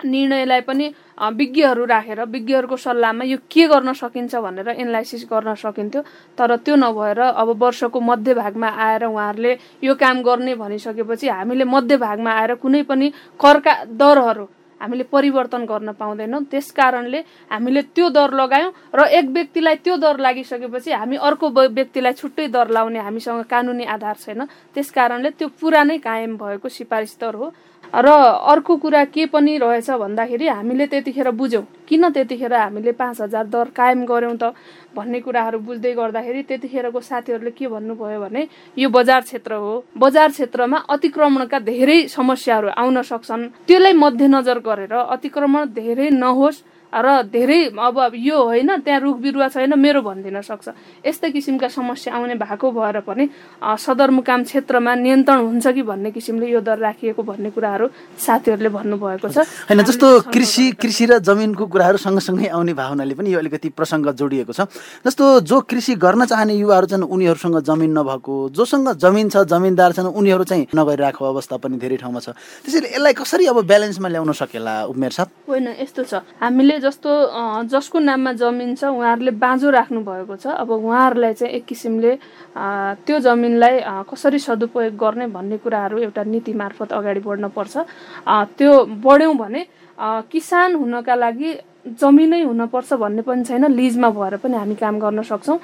निर्णयलाई पनि विज्ञहरू राखेर विज्ञहरूको सल्लाहमा यो के गर्न सकिन्छ भनेर एनालाइसिस गर्न सकिन्थ्यो। तर त्यो नभएर अब वर्षको मध्य भागमा आएर उहाँहरूले यो काम गर्ने भनिसकेपछि हामीले मध्य भागमा आएर कुनै पनि करका दरहरू हामीले परिवर्तन गर्न पाउँदैनौँ। त्यस कारणले हामीले त्यो दर लगायौँ र एक व्यक्तिलाई त्यो दर लागिसकेपछि हामी अर्को व्यक्तिलाई छुट्टै दर लाउने हामीसँग कानुनी आधार छैन। त्यस कारणले त्यो पुरानै कायम भएको सिफारिस दर हो। र अर्को कुरा के पनि रहेछ भन्दाखेरि हामीले त्यतिखेर बुझ्यौँ। किन त्यतिखेर हामीले पाँच हजार दर कायम गऱ्यौँ त? भन्ने कुराहरू बुझ्दै गर्दाखेरि त्यतिखेरको साथीहरूले के भन्नुभयो भने यो बजार क्षेत्र हो। बजार क्षेत्रमा अतिक्रमणका धेरै समस्याहरू आउन सक्छन्। त्यसलाई मध्यनजर गरेर अतिक्रमण धेरै नहोस्। र धेरै अब यो होइन त्यहाँ रुख बिरुवा छैन मेरो भनिदिन सक्छ। यस्तै किसिमका समस्या आउने भएको भएर पनि सदरमुकाम क्षेत्रमा नियन्त्रण हुन्छ कि भन्ने किसिमले यो दर राखिएको भन्ने कुराहरू साथीहरूले भन्नुभएको छ। होइन जस्तो कृषि कृषि र जमिनको कुराहरू सँगसँगै आउने भावनाले पनि यो अलिकति प्रसङ्ग जोडिएको छ। जस्तो जो कृषि गर्न चाहने युवाहरू छन् उनीहरूसँग जमिन नभएको जोसँग जमिन छ जमिनदार छन् उनीहरू चाहिँ नगरिरहेको अवस्था पनि धेरै ठाउँमा छ। त्यसैले यसलाई कसरी अब ब्यालेन्समा ल्याउन सकेला उमेर साथ होइन यस्तो छ। हामीले जस्तो जसको नाममा जमिन छ उहाँहरूले बाँझो राख्नु भएको छ। अब उहाँहरूलाई चाहिँ एक किसिमले त्यो जमिनलाई कसरी सदुपयोग गर्ने भन्ने कुराहरू एउटा नीति मार्फत अगाडि बढ्न पर्छ। त्यो बढ्यौँ भने किसान हुनका लागि जमिनै हुनपर्छ भन्ने पनि छैन। लिजमा भएर पनि हामी काम गर्न सक्छौँ।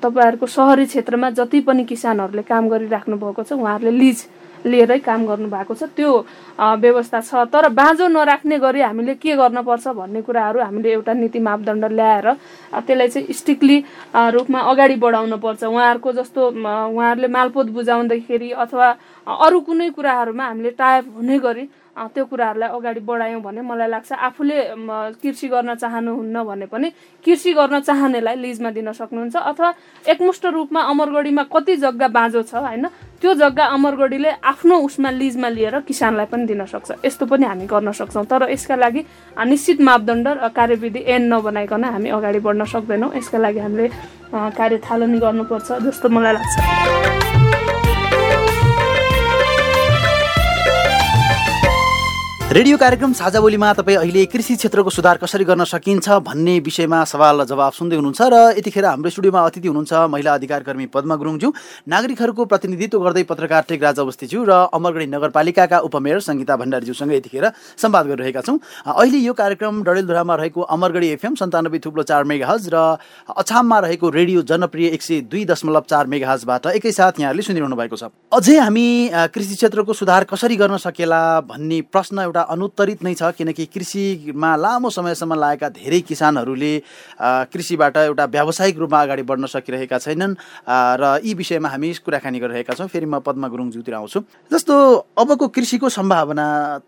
तपाईँहरूको सहरी क्षेत्रमा जति पनि किसानहरूले काम गरिराख्नु भएको छ उहाँहरूले लिज लिएरै काम गर्नुभएको छ। त्यो व्यवस्था छ। तर बाँझो नराख्ने गरी हामीले के गर्नुपर्छ भन्ने कुराहरू हामीले एउटा नीति मापदण्ड ल्याएर त्यसलाई चाहिँ स्ट्रिक्टली रूपमा अगाडि बढाउन पर्छ उहाँहरूको जस्तो उहाँहरूले मालपोत बुझाउँदाखेरि अथवा अरू कुनै कुराहरूमा हामीले टाइप हुने गरी त्यो कुराहरूलाई अगाडि बढायौँ भने मलाई लाग्छ। आफूले कृषि गर्न चाहनुहुन्न भने पनि कृषि गर्न चाहनेलाई लिजमा दिन सक्नुहुन्छ अथवा एकमुष्ट रूपमा अमरगढीमा कति जग्गा बाँझो छ होइन त्यो जग्गा अमरगढीले आफ्नो उसमा लिजमा लिएर किसानलाई पनि दिन सक्छ। यस्तो पनि हामी गर्न सक्छौँ। तर यसका लागि निश्चित मापदण्ड र कार्यविधि एन नबनाइकन हामी अगाडि बढ्न सक्दैनौँ। यसका लागि हामीले कार्य थालनी गर्नुपर्छ जस्तो मलाई लाग्छ। रेडियो कार्यक्रम साझा बोलीमा तपाईँ अहिले कृषि क्षेत्रको सुधार कसरी गर्न सकिन्छ भन्ने विषयमा सवाल र जवाब सुन्दै हुनुहुन्छ र यतिखेर हाम्रो स्टुडियोमा अतिथि हुनुहुन्छ महिला अधिकार कर्मी पद्मा गुरुङज्यू नागरिकहरूको प्रतिनिधित्व गर्दै पत्रकार टेकराज अवस्थीज्यू र अमरगढी नगरपालिकाका उपमेयर सङ्गीता भण्डारीज्यूसँग यतिखेर संवाद गरिरहेका छौँ। अहिले यो कार्यक्रम डडेलधुरामा रहेको अमरगढी एफएम सन्तानब्बे थुप्लो चार मेगा हज र अछाममा रहेको रेडियो जनप्रिय एक सय दुई दशमलव चार मेगा हजबाट एकैसाथ यहाँहरूले सुनिरहनु भएको छ। अझै हामी कृषि क्षेत्रको सुधार कसरी गर्न सकेला भन्ने प्रश्न एउटा अनुत्तरित नै छ किनकि कृषिमा लामो समयसम्म लागेका धेरै किसानहरूले कृषिबाट एउटा व्यावसायिक रूपमा अगाडि बढ्न सकिरहेका छैनन्। र यी विषयमा हामी कुराकानी गरिरहेका छौँ। फेरि म पद्मा गुरुङज्यूतिर आउँछु। जस्तो अबको कृषिको सम्भावना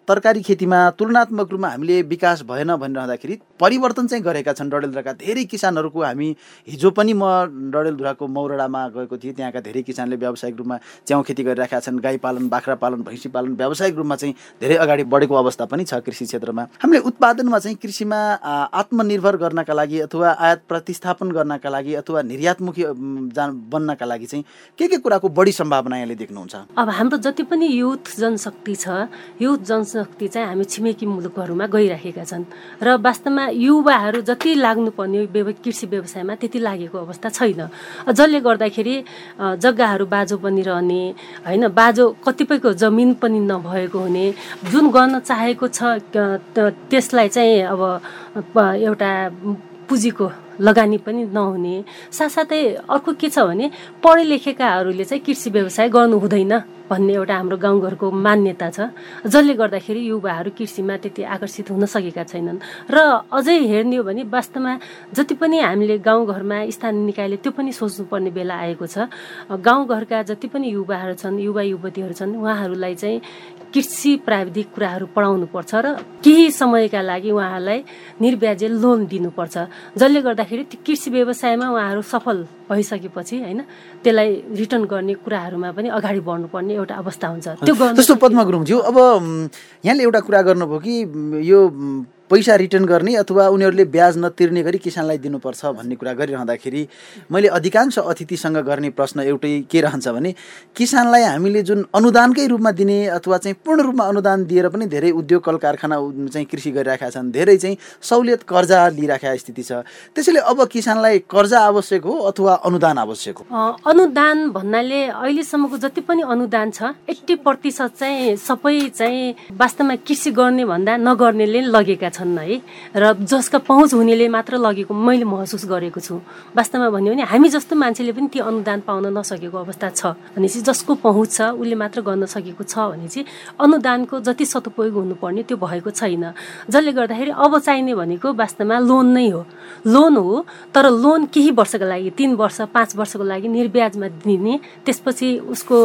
तरकारी खेतीमा तुलनात्मक रूपमा हामीले विकास भएन भनिरहँदाखेरि परिवर्तन चाहिँ गरेका छन् डडेलधुराका धेरै किसानहरूको। हामी हिजो पनि म डडेलधुराको मौरडामा गएको थिएँ। त्यहाँका धेरै किसानले व्यावसायिक रूपमा च्याउ खेती गरिरहेका छन्। गाई पालन बाख्रा पालन भैँसी पालन व्यावसायिक रूपमा चाहिँ धेरै अगाडि बढेको अवस्था पनि छ कृषि क्षेत्रमा। हामीले उत्पादनमा चाहिँ कृषिमा आत्मनिर्भर गर्नका लागि अथवा आयात प्रतिस्थापन गर्नका लागि अथवा निर्यातमुखी बन्नका लागि चाहिँ के के कुराको बढी सम्भावना यहाँले देख्नुहुन्छ? अब हाम्रो जति पनि युथ जनशक्ति छ युथ जनशक्ति चाहिँ हामी छिमेकी मुलुकहरूमा गइराखेका छन्। र वास्तवमा युवाहरू जति लाग्नुपर्ने कृषि व्यवसायमा त्यति लागेको अवस्था छैन। जसले गर्दाखेरि जग्गाहरू बाजो बनिरहने होइन बाजो कतिपयको जमिन पनि नभएको हुने जुन गर्न चाहेको छ त्यसलाई चाहिँ अब एउटा पुँजीको लगानी पनि नहुने। साथसाथै अर्को के छ भने पढे लेखेकाहरूले चाहिँ कृषि व्यवसाय गर्नु हुँदैन भन्ने एउटा हाम्रो गाउँघरको मान्यता छ। जसले गर्दाखेरि युवाहरू कृषिमा त्यति आकर्षित हुन सकेका छैनन्। र अझै हेर्ने हो भने वास्तवमा जति पनि हामीले गाउँघरमा स्थानीय निकायले त्यो पनि सोच्नुपर्ने बेला आएको छ। गाउँघरका जति पनि युवाहरू छन् युवा युवतीहरू छन् उहाँहरूलाई चाहिँ कृषि प्राविधिक कुराहरू पढाउनु पर्छ र केही समयका लागि उहाँहरूलाई निर्व्याजे लोन दिनुपर्छ। जसले गर्दाखेरि त्यो कृषि व्यवसायमा उहाँहरू सफल भइसकेपछि होइन त्यसलाई रिटर्न गर्ने कुराहरूमा पनि अगाडि बढ्नुपर्ने एउटा अवस्था हुन्छ। त्यो पद्मा गुरुङज्यू अब यहाँले एउटा कुरा गर्नुभयो कि यो पैसा रिटर्न गर्ने अथवा उनीहरूले ब्याज नतिर्ने गरी किसानलाई दिनुपर्छ भन्ने कुरा गरिरहँदाखेरि मैले अधिकांश अतिथिसँग गर्ने प्रश्न एउटै के रहन्छ भने किसानलाई हामीले जुन अनुदानकै रूपमा दिने अथवा चाहिँ पूर्ण रूपमा अनुदान दिएर पनि धेरै उद्योग कल कारखाना चाहिँ कृषि गरिरहेका छन् धेरै चाहिँ सहुलियत कर्जा लिइराखेका स्थिति छ। त्यसैले अब किसानलाई कर्जा आवश्यक हो अथवा अनुदान आवश्यक हो? अनुदान भन्नाले अहिलेसम्मको जति पनि अनुदान छ एट्टी प्रतिशत चाहिँ सबै चाहिँ वास्तवमा कृषि गर्ने भन्दा नगर्नेले लगेका छन्। छन् है। र जसका पहुँच हुनेले मात्र लगेको मैले महसुस गरेको छु। वास्तवमा भन्यो भने हामी जस्तो मान्छेले पनि त्यो अनुदान पाउन नसकेको अवस्था छ। भनेपछि जसको पहुँच छ उसले मात्र गर्न सकेको छ भने चाहिँ अनुदानको जति सदुपयोग हुनुपर्ने त्यो भएको छैन। जसले गर्दाखेरि अब चाहिने भनेको वास्तवमा लोन नै हो। लोन हो तर लोन केही वर्षको लागि तिन वर्ष पाँच वर्षको लागि निर्ब्याजमा दिने त्यसपछि उसको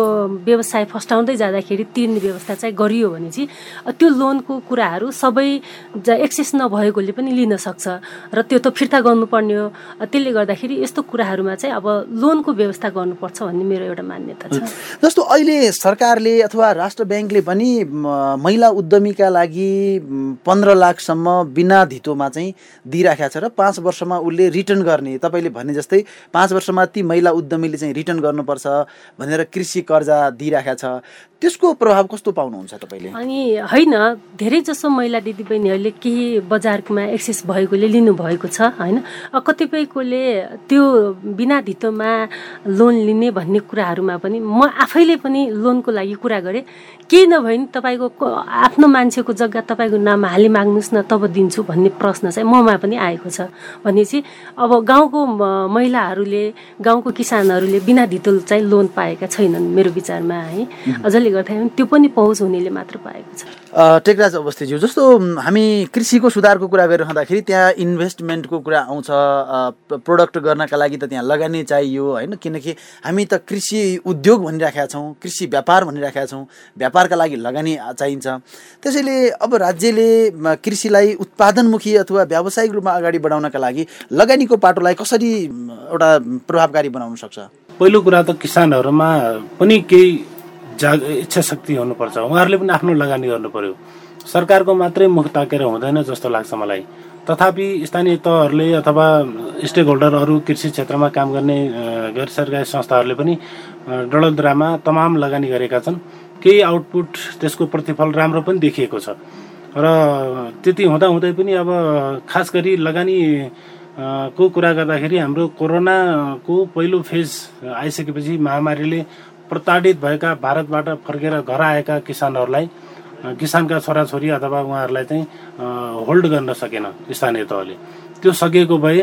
व्यवसाय फस्टाउँदै जाँदाखेरि तिर्ने व्यवस्था चाहिँ गरियो भने चाहिँ त्यो लोनको कुराहरू सबै एक्सेस नभएकोले पनि लिन सक्छ। र त्यो त फिर्ता गर्नुपर्ने हो। त्यसले गर्दाखेरि यस्तो कुराहरूमा चाहिँ अब लोनको व्यवस्था गर्नुपर्छ भन्ने मेरो एउटा मान्यता छ। जस्तो अहिले सरकारले अथवा राष्ट्र ब्याङ्कले पनि महिला उद्यमीका लागि पन्ध्र लाखसम्म बिना धितोमा चाहिँ दिइराखेको छ र पाँच वर्षमा उसले रिटर्न गर्ने। तपाईँले भने जस्तै पाँच वर्षमा ती महिला उद्यमीले चाहिँ रिटर्न गर्नुपर्छ भनेर कृषि कर्जा दिइराखेको छ। त्यसको प्रभाव कस्तो पाउनुहुन्छ तपाईँले? अनि होइन धेरै जसो महिला दिदीबहिनीहरूले केही बजारमा एक्सेस भएकोले लिनुभएको छ होइन? कतिपयकोले त्यो बिना धितोमा लोन लिने भन्ने कुराहरूमा पनि म आफैले पनि लोनको लागि कुरा गरेँ। केही नभए नि तपाईँको आफ्नो मान्छेको जग्गा तपाईँको नाम हाली माग्नुहोस् न तब दिन्छु भन्ने प्रश्न चाहिँ ममा पनि आएको छ। भनेपछि अब गाउँको महिलाहरूले गाउँको किसानहरूले बिना धितो चाहिँ लोन पाएका छैनन् मेरो विचारमा है? जसले गर्दाखेरि त्यो पनि पहुँच हुनेले मात्र पाएको छ। टेकराज अवस्थीज्यू जस्तो हामी कृषिको सुधारको कुरा गरिरहँदाखेरि त्यहाँ इन्भेस्टमेन्टको कुरा आउँछ प्रोडक्ट गर्नका लागि त त्यहाँ लगानी चाहियो होइन? किनकि हामी त कृषि उद्योग भनिराखेका छौँ कृषि व्यापार भनिराखेका छौँ व्यापारका लागि लगानी चाहिन्छ। त्यसैले अब राज्यले कृषिलाई उत्पादनमुखी अथवा व्यावसायिक रूपमा अगाडि बढाउनका लागि लगानीको पाटोलाई कसरी एउटा प्रभावकारी बनाउन सक्छ? पहिलो कुरा त किसानहरूमा पनि केही जाग इच्छा शक्ति हुनुपर्छ। उहाँहरूले पनि आफ्नो लगानी गर्नु पर्यो सरकारको मात्रै मुख ताकेर हुँदैन जस्तो लाग्छ मलाई। तथापि स्थानीय तहहरूले अथवा स्टेक होल्डर अरू कृषि क्षेत्रमा काम गर्ने गैर सरकारी संस्थाहरूले पनि डडलद्रामा तमाम लगानी गरेका छन्। केही आउटपुट त्यसको प्रतिफल राम्रो पनि देखिएको छ। र त्यति हुँदा हुँदै पनि अब खास गरी लगानी को कुरा गर्दाखेरि हाम्रो कोरोनाको पहिलो फेज आइसकेपछि महामारीले प्रताडित भएका भारतबाट फर्केर घर आएका किसानहरूलाई किसानका छोराछोरी अथवा उहाँहरूलाई चाहिँ होल्ड गर्न सकेन स्थानीय तहले। त्यो सकिएको भए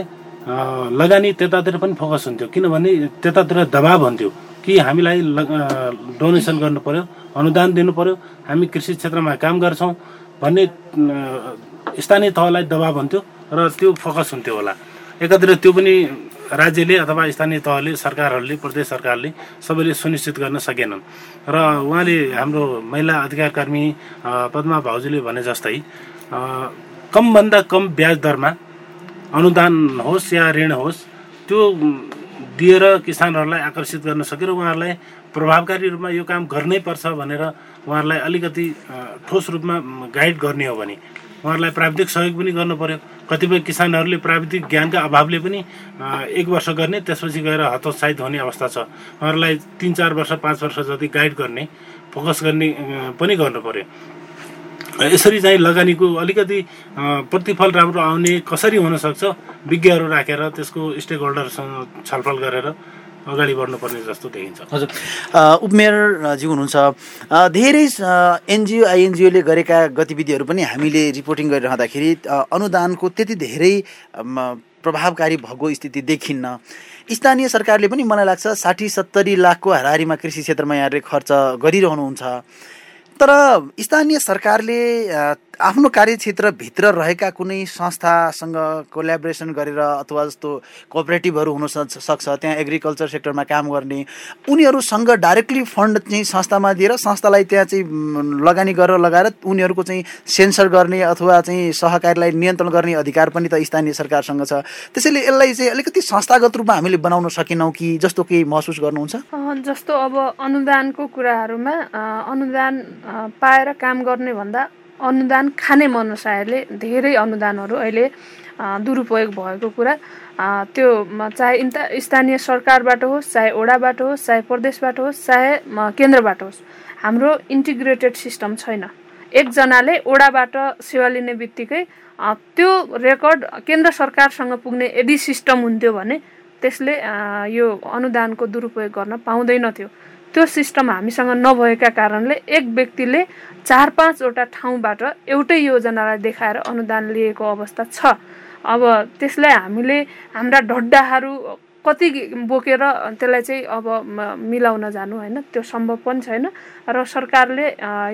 लगानी त्यतातिर पनि फोकस हुन्थ्यो। किनभने त्यतातिर दबाब हुन्थ्यो कि हामीलाई डोनेसन गर्नु पर्यो अनुदान दिनु पर्यो हामी कृषि क्षेत्रमा काम गर्छौँ भन्ने स्थानीय तहलाई दबाब हुन्थ्यो र त्यो फोकस हुन्थ्यो होला। एकातिर त्यो पनि राज्यले अथवा स्थानीय तहले सरकारहरूले प्रदेश सरकारले सबैले सुनिश्चित गर्न सकेनन्। र उहाँले हाम्रो महिला अधिकार कर्मी पद्मा भाउजूले भने जस्तै कमभन्दा कम ब्याज दरमा अनुदान होस् या ऋण होस् त्यो दिएर किसानहरूलाई आकर्षित गर्न सक्यो र उहाँहरूलाई प्रभावकारी रूपमा यो काम गर्नै पर्छ भनेर उहाँहरूलाई अलिकति ठोस रूपमा गाइड गर्ने हो भने। उहाँहरूलाई प्राविधिक सहयोग पनि गर्नु पर्यो। कतिपय किसानहरूले प्राविधिक ज्ञानका अभावले पनि एक वर्ष गर्ने त्यसपछि गएर हतोत्साहित हुने अवस्था छ। उहाँहरूलाई तिन चार वर्ष पाँच वर्ष जति गाइड गर्ने फोकस गर्ने पनि गर्नु पर्यो। यसरी चाहिँ लगानीको अलिकति प्रतिफल राम्रो आउने कसरी हुनसक्छ विज्ञहरू राखेर त्यसको स्टेक होल्डरसँग छलफल गरेर अगाडि बढ्नुपर्ने जस्तो देखिन्छ। हजुर। उपमेयरजी हुनुहुन्छ। धेरै एनजिओ आइएनजिओले गरेका गतिविधिहरू पनि हामीले रिपोर्टिङ गरिरहँदाखेरि अनुदानको त्यति धेरै प्रभावकारी भएको स्थिति देखिन्न। स्थानीय सरकारले पनि मलाई लाग्छ साठी सत्तरी लाखको हाराहारीमा कृषि क्षेत्रमा यहाँले खर्च गरिरहनुहुन्छ। तर स्थानीय सरकारले आफ्नो कार्यक्षेत्रभित्र रहेका कुनै संस्थासँग कोलाबोरेसन गरेर अथवा जस्तो कोअपरेटिभहरू हुन सक्छ त्यहाँ एग्रिकल्चर सेक्टरमा काम गर्ने उनीहरूसँग डाइरेक्टली फन्ड चाहिँ संस्थामा दिएर संस्थालाई त्यहाँ चाहिँ लगानी गरेर लगाएर उनीहरूको चाहिँ सेन्सर गर्ने अथवा चाहिँ सहकारीलाई नियन्त्रण गर्ने अधिकार पनि त स्थानीय सरकारसँग छ। त्यसैले यसलाई चाहिँ अलिकति संस्थागत रूपमा हामीले बनाउन सकेनौँ कि जस्तो केही महसुस गर्नुहुन्छ? जस्तो अब अनुदानको कुराहरूमा अनुदान पाएर काम गर्ने भन्दा अनुदान खाने मनसायले धेरै अनुदानहरू अहिले दुरुपयोग भएको कुरा त्यो चाहे इन्ता स्थानीय सरकारबाट होस् चाहे ओडाबाट होस् चाहे प्रदेशबाट होस् चाहे केन्द्रबाट होस् हाम्रो इन्टिग्रेटेड सिस्टम छैन। एकजनाले ओडाबाट सेवा लिने बित्तिकै त्यो रेकर्ड केन्द्र सरकारसँग पुग्ने यदि सिस्टम हुन्थ्यो भने त्यसले यो अनुदानको दुरुपयोग गर्न पाउँदैनथ्यो त्यो सिस्टम हामीसँग नभएका कारणले एक व्यक्तिले चार पाँचवटा ठाउँबाट एउटै योजनालाई देखाएर अनुदान लिएको अवस्था छ। अब त्यसलाई हामीले हाम्रा ढड्डाहरू कति बोकेर त्यसलाई चाहिँ अब मिलाउन जानु होइन त्यो सम्भव पनि छैन। र सरकारले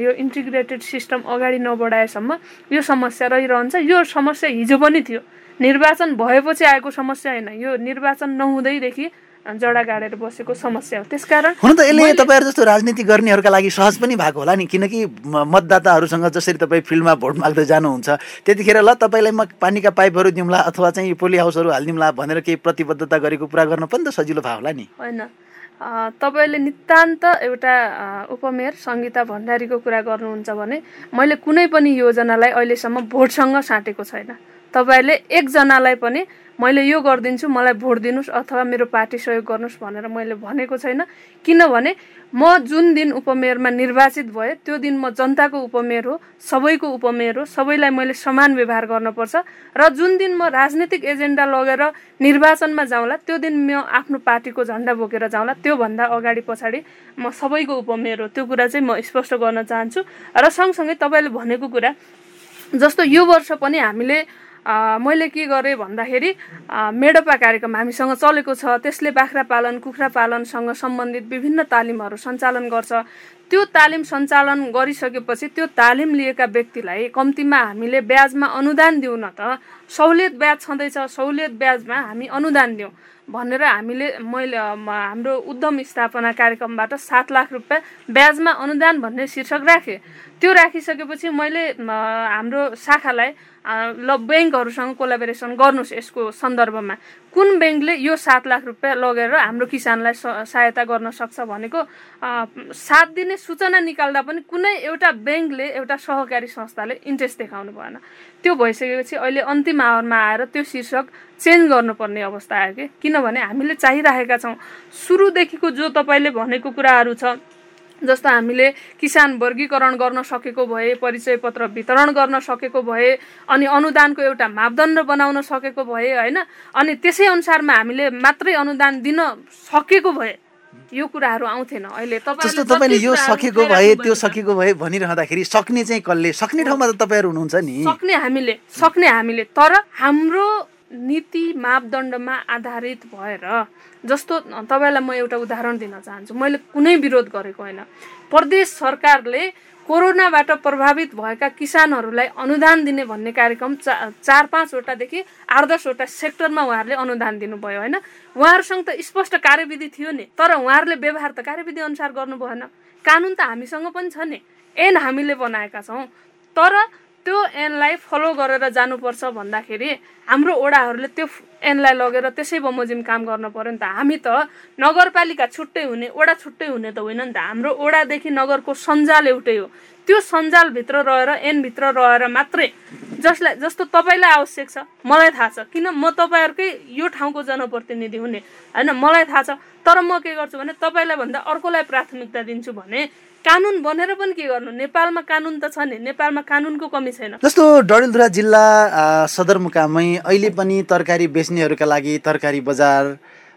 यो इन्टिग्रेटेड सिस्टम अगाडि नबढाएसम्म यो समस्या रहिरहन्छ। यो समस्या हिजो पनि थियो। निर्वाचन भएपछि आएको समस्या होइन। यो निर्वाचन नहुँदैदेखि जडा गाडेर बसेको समस्या हो। त्यसकारण हुन त यसले तपाईँहरू जस्तो राजनीति गर्नेहरूका लागि सहज पनि भएको होला नि किनकि मतदाताहरूसँग जसरी तपाईँ फिल्डमा भोट माग्दै जानुहुन्छ त्यतिखेर ल तपाईँलाई म पानीका पाइपहरू दिउँला अथवा चाहिँ पोली हाउसहरू हालिदिउँला भनेर केही प्रतिबद्धता गरेको पुरा गर्न पनि त सजिलो भयो होला नि। होइन। तपाईँले नितान्त एउटा उपमेयर सङ्गीता भण्डारीको कुरा गर्नुहुन्छ भने मैले कुनै पनि योजनालाई अहिलेसम्म भोटसँग साँटेको छैन। तपाईँले एकजनालाई पनि मैले यो गरिदिन्छु मलाई भोट दिनुहोस् अथवा मेरो पार्टी सहयोग गर्नुहोस् भनेर मैले भनेको छैन। किनभने म जुन दिन उपमेयरमा निर्वाचित भएँ त्यो दिन म जनताको उपमेयर हो सबैको उपमेयर हो सबैलाई मैले समान व्यवहार गर्नुपर्छ र जुन दिन म राजनीतिक एजेन्डा लगेर निर्वाचनमा जाउँला त्यो दिन म आफ्नो पार्टीको झन्डा बोकेर जाउँला। त्योभन्दा अगाडि पछाडि म सबैको उपमेयर हो त्यो कुरा चाहिँ म स्पष्ट गर्न चाहन्छु। र सँगसँगै तपाईँले भनेको कुरा जस्तो यो वर्ष पनि हामीले मैले के गरेँ भन्दाखेरि मेडपा कार्यक्रम हामीसँग चलेको छ त्यसले बाख्रा पालन कुखुरा पालनसँग सम्बन्धित विभिन्न तालिमहरू सञ्चालन गर्छ। त्यो तालिम सञ्चालन गरिसकेपछि त्यो तालिम लिएका व्यक्तिलाई कम्तीमा हामीले ब्याजमा अनुदान दिउँ न त सहुलियत ब्याज छँदैछ सहुलियत ब्याजमा हामी अनुदान दिउँ। भनेर हामीले मैले हाम्रो उद्यम स्थापना कार्यक्रमबाट सात लाख रुपियाँ ब्याजमा अनुदान भन्ने शीर्षक राखेँ। त्यो राखिसकेपछि मैले हाम्रो शाखालाई ल ब्याङ्कहरूसँग कोलाबोरेसन गर्नुहोस् यसको सन्दर्भमा। कुन ब्याङ्कले यो सात लाख रुपियाँ लगेर हाम्रो किसानलाई सहायता गर्न सक्छ भनेको सात दिने सूचना निकाल्दा पनि कुनै एउटा ब्याङ्कले एउटा सहकारी संस्थाले इन्ट्रेस्ट देखाउनु भएन। त्यो भइसकेपछि अहिले अन्तिम आवरमा आएर त्यो शीर्षक चेन्ज गर्नुपर्ने अवस्था आयो कि? किनभने हामीले चाहिरहेका छौँ। सुरुदेखिको जो तपाईँले भनेको कुराहरू छ जस्तो हामीले किसान वर्गीकरण गर्न सकेको भए परिचय पत्र वितरण गर्न सकेको भए अनि अनुदानको एउटा मापदण्ड बनाउन सकेको भए होइन? अनि त्यसै अनुसारमा हामीले मात्रै अनुदान दिन सकेको भए यो कुराहरू आउँथेन। अहिले जस्तो तपाईँले यो सकेको भए त्यो सकेको भए भनिरहँदाखेरि सक्ने चाहिँ कसले? सक्ने ठाउँमा त तपाईँहरू हुनुहुन्छ नि। सक्ने हामीले सक्ने हामीले। तर हाम्रो नीति मापदण्डमा आधारित भएर जस्तो तपाईँलाई म एउटा उदाहरण दिन चाहन्छु मैले कुनै विरोध गरेको होइन। प्रदेश सरकारले कोरोनाबाट प्रभावित भएका किसानहरूलाई अनुदान दिने भन्ने कार्यक्रम चा चार पाँचवटादेखि आठ दसवटा सेक्टरमा उहाँहरूले अनुदान दिनुभयो होइन। उहाँहरूसँग त स्पष्ट कार्यविधि थियो नि तर उहाँहरूले व्यवहार त कार्यविधि अनुसार गर्नु भएन कानुन त हामीसँग पनि छ नि एन हामीले बनाएका छौँ। तर त्यो एनलाई फलो गरेर जानुपर्छ भन्दाखेरि हाम्रो ओडाहरूले त्यो एनलाई लगेर त्यसै बमोजिम काम गर्न पर्यो नि त। हामी त नगरपालिका छुट्टै हुने ओडा छुट्टै हुने त होइन नि त। हाम्रो ओडादेखि नगरको सञ्जाल एउटै हो। त्यो सञ्जालभित्र रहेर एनभित्र रहेर मात्रै जसलाई जस्तो तपाईँलाई आवश्यक छ मलाई थाहा छ। किन म तपाईँहरूकै यो ठाउँको जनप्रतिनिधि हुने। होइन मलाई थाहा छ। तर म के गर्छु भने तपाईँलाई भन्दा अर्कोलाई प्राथमिकता दिन्छु भने कानुन बनेर पनि के गर्नु? नेपालमा कानुन त छ नि। नेपालमा कानुनको कमी छैन। जस्तो डडेलधुरा जिल्ला सदरमुकामै अहिले पनि तरकारी बेच्नेहरूका लागि तरकारी बजार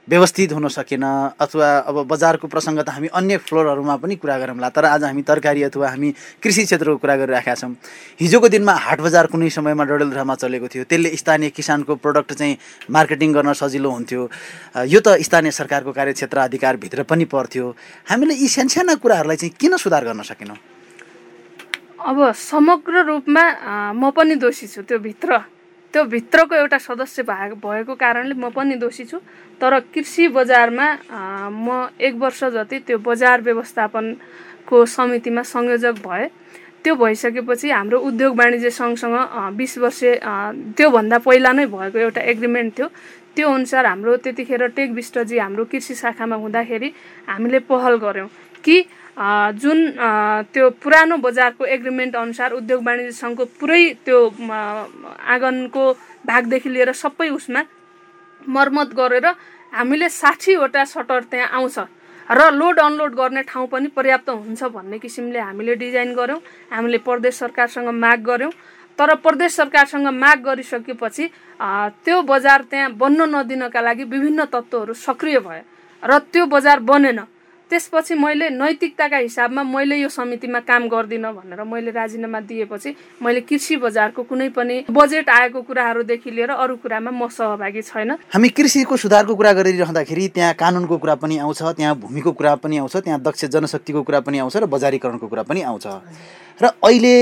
व्यवस्थित हुन सकेन अथवा अब बजारको प्रसङ्ग त हामी अन्य फ्लोरहरूमा पनि कुरा गरौँला तर आज हामी तरकारी अथवा हामी कृषि क्षेत्रको कुरा गरिराखेका छौँ। हिजोको दिनमा हाट बजार कुनै समयमा डडेलधुरामा चलेको थियो। त्यसले स्थानीय किसानको प्रडक्ट चाहिँ मार्केटिङ गर्न सजिलो हुन्थ्यो। यो त स्थानीय सरकारको कार्यक्षेत्र अधिकारभित्र पनि पर्थ्यो। हामीले यी सानसाना कुराहरूलाई चाहिँ किन सुधार गर्न सकेनौँ? अब समग्र रूपमा म पनि दोषी छु त्यो भित्र त्यो भित्रको एउटा सदस्य भएको कारणले म पनि दोषी छु। तर कृषि बजारमा म एक वर्ष जति त्यो बजार व्यवस्थापनको समितिमा संयोजक भए त्यो भइसकेपछि हाम्रो उद्योग वाणिज्य सङ्घसँग बिस वर्ष त्योभन्दा पहिला नै भएको एउटा एग्रिमेन्ट थियो। त्यो अनुसार हाम्रो त्यतिखेर टेक विष्टजी हाम्रो कृषि शाखामा हुँदाखेरि हामीले पहल गऱ्यौँ कि जुन त्यो पुरानो बजारको एग्रिमेन्ट अनुसार उद्योग वाणिज्य सङ्घको पुरै त्यो आँगनको भागदेखि लिएर सबै उसमा मर्मत गरेर हामीले साठीवटा सटर त्यहाँ आउँछ र लोड अनलोड गर्ने ठाउँ पनि पर्याप्त हुन्छ भन्ने किसिमले हामीले डिजाइन गऱ्यौँ हामीले प्रदेश सरकारसँग माग गऱ्यौँ। तर प्रदेश सरकारसँग माग गरिसकेपछि त्यो बजार त्यहाँ बन्न नदिनका लागि विभिन्न तत्त्वहरू सक्रिय भयो र त्यो बजार बनेन। त्यसपछि मैले नैतिकताका हिसाबमा मैले यो समितिमा काम गर्दिनँ भनेर मैले राजीनामा दिएपछि मैले कृषि बजारको कुनै पनि बजेट आएको कुराहरूदेखि लिएर अरू कुरामा म सहभागी छैन। हामी कृषिको सुधारको कुरा गरिरहँदाखेरि त्यहाँ कानुनको कुरा पनि आउँछ त्यहाँ भूमिको कुरा पनि आउँछ त्यहाँ दक्ष जनशक्तिको कुरा पनि आउँछ र बजारीकरणको कुरा पनि आउँछ। र अहिले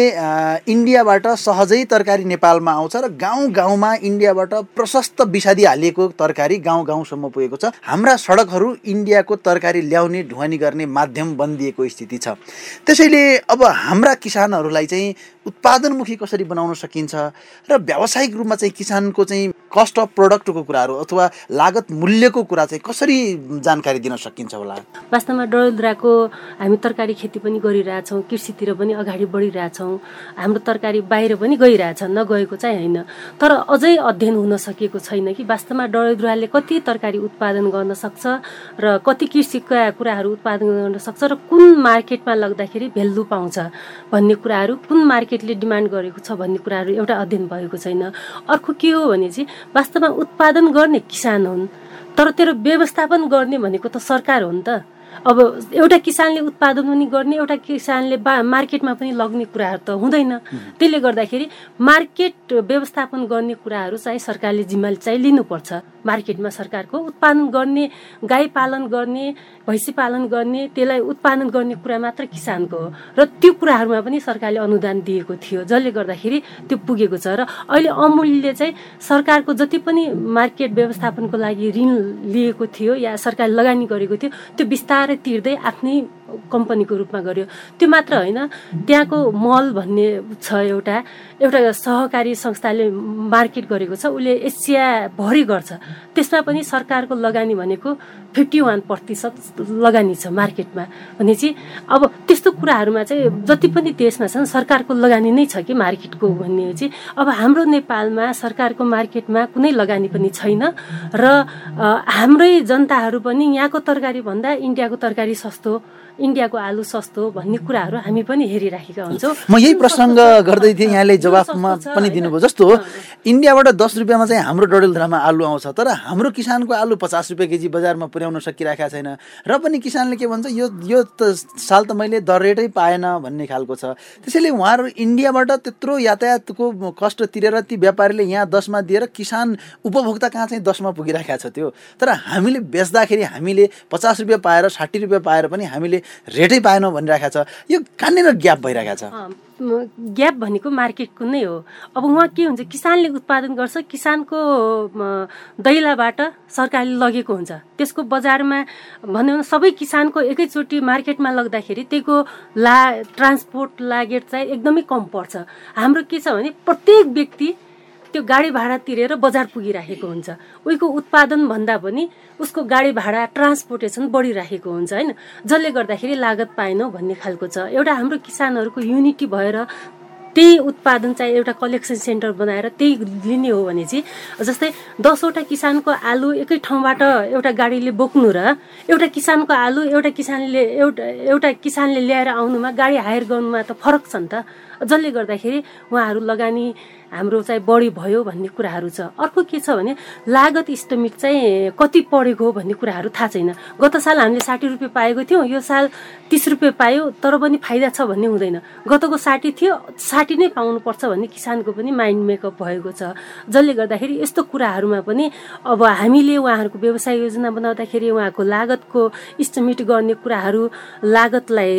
इन्डियाबाट सहजै तरकारी नेपालमा आउँछ र गाउँ गाउँमा इन्डियाबाट प्रशस्त विषादी हालिएको तरकारी गाउँ गाउँसम्म पुगेको छ। हाम्रा सडकहरू इन्डियाको तरकारी ल्याउने ढुवानी गर्ने माध्यम बनिदिएको स्थिति छ। त्यसैले अब हाम्रा किसानहरूलाई चाहिँ उत्पादनमुखी कसरी बनाउन सकिन्छ र व्यावसायिक रूपमा चाहिँ किसानको चाहिँ कस्ट अफ प्रडक्टको कुराहरू अथवा लागत मूल्यको कुरा चाहिँ कसरी जानकारी दिन सकिन्छ होला? वास्तवमा डडेलधुराको हामी तरकारी खेती पनि गरिरहेछौँ कृषितिर पनि अगाडि बढिरहेछौँ हाम्रो तरकारी बाहिर पनि गइरहेछ नगएको चाहिँ होइन। तर अझै अध्ययन हुन सकेको छैन कि वास्तवमा डडेलधुराले कति तरकारी उत्पादन गर्न सक्छ र कति कृषिका कुराहरू उत्पादन गर्न सक्छ र कुन मार्केटमा लग्दाखेरि भेल्यु पाउँछ भन्ने कुराहरू कुन मार्केटले डिमान्ड गरेको छ भन्ने कुराहरू एउटा अध्ययन भएको छैन। अर्को के हो भने चाहिँ वास्तवमा उत्पादन गर्ने किसान हुन्। तर तेरो व्यवस्थापन गर्ने भनेको त सरकार हो नि त। अब एउटा किसानले उत्पादन पनि गर्ने एउटा किसानले बा मार्केटमा पनि लग्ने कुराहरू त हुँदैन। त्यसले गर्दाखेरि मार्केट व्यवस्थापन गर्ने कुराहरू चाहिँ सरकारले जिम्मा चाहिँ लिनुपर्छ। मार्केटमा सरकारको उत्पादन गर्ने गाई पालन गर्ने भैँसी पालन गर्ने त्यसलाई उत्पादन गर्ने कुरा मात्र किसानको हो। र त्यो कुराहरूमा पनि सरकारले अनुदान दिएको थियो। जसले गर्दाखेरि त्यो पुगेको छ। र अहिले अमूल्यले चाहिँ सरकारको जति पनि मार्केट व्यवस्थापनको लागि ऋण लिएको थियो या सरकारले लगानी गरेको थियो त्यो बिस्तारै तिर्दै आफ्नै कम्पनीको रूपमा गर्यो। त्यो मात्र होइन त्यहाँको मल भन्ने छ एउटा एउटा सहकारी संस्थाले मार्केट गरेको छ उसले एसियाभरि गर्छ। त्यसमा पनि सरकारको लगानी भनेको फिफ्टी वान प्रतिशत लगानी छ मार्केटमा भनेपछि अब त्यस्तो कुराहरूमा चाहिँ जति पनि देशमा छन् सरकारको लगानी नै छ कि मार्केटको भन्ने चाहिँ अब हाम्रो नेपालमा सरकारको मार्केटमा कुनै लगानी पनि छैन र हाम्रै जनताहरू पनि यहाँको तरकारी भन्दा इन्डियाको तरकारी सस्तो इन्डियाको आलु सस्तो भन्ने कुराहरू हामी पनि हेरिराखेका हुन्छौँ। म यही प्रसङ्ग गर्दै थिएँ यहाँले जवाफमा पनि दिनुभयो। जस्तो इन्डियाबाट दस रुपियाँमा चाहिँ हाम्रो डडेलधुरामा आलु आउँछ तर हाम्रो किसानको आलु पचास रुपियाँ केजी बजारमा पुर्याउन सकिरहेको छैन। र पनि किसानले के भन्छ यो यो त साल त मैले दर रेटै पाएन भन्ने खालको छ। त्यसैले उहाँहरू इन्डियाबाट त्यत्रो यातायातको कष्ट तिरेर ती व्यापारीले यहाँ दसमा दिएर किसान उपभोक्ता कहाँ चाहिँ दसमा पुगिरहेको छ त्यो? तर हामीले बेच्दाखेरि हामीले पचास रुपियाँ पाएर साठी रुपियाँ पाएर पनि हामीले रेटै पाएनौँ भनिरहेको छ। यो कहाँनिर ग्याप भइरहेको छ। ग्याप भनेको मार्केटको नै हो। अब उहाँ के हुन्छ किसानले उत्पादन गर्छ किसानको दैलाबाट सरकारले लगेको हुन्छ। त्यसको बजारमा भन्यो भने सबै किसानको एकैचोटि मार्केटमा लग्दाखेरि त्यहीको ला ट्रान्सपोर्ट लागेट चाहिँ एकदमै कम पर्छ। हाम्रो के छ भने प्रत्येक व्यक्ति त्यो गाडी भाडा तिरेर बजार पुगिराखेको हुन्छ। उहीको उत्पादन भन्दा पनि उसको गाडी भाडा ट्रान्सपोर्टेसन बढिराखेको हुन्छ होइन। जसले गर्दाखेरि लागत पाएनौँ भन्ने खालको छ। एउटा हाम्रो किसानहरूको युनिटी भएर त्यही उत्पादन चाहिँ एउटा कलेक्सन सेन्टर बनाएर त्यही लिने हो भने चाहिँ जस्तै दसवटा किसानको आलु एकै ठाउँबाट एउटा गाडीले बोक्नु र एउटा किसानको आलु एउटा किसानले एउटा एउटा किसानले ल्याएर आउनुमा गाडी हायर गर्नुमा त फरक छ नि त। जसले गर्दाखेरि उहाँहरू लगानी हाम्रो चाहिँ बढी भयो भन्ने कुराहरू छ। अर्को के छ भने लागत इस्टमिट चाहिँ कति पढेको हो भन्ने कुराहरू थाहा छैन। गत साल हामीले साठी रुपियाँ पाएको थियौँ यो साल तिस रुपियाँ पायो तर पनि फाइदा छ भन्ने हुँदैन। गतको साठी थियो साठी नै पाउनुपर्छ भन्ने किसानको पनि माइन्ड मेकअप भएको छ। जसले गर्दाखेरि यस्तो कुराहरूमा पनि अब हामीले उहाँहरूको व्यवसाय योजना बनाउँदाखेरि उहाँको लागतको इस्टिमेट गर्ने कुराहरू लागतलाई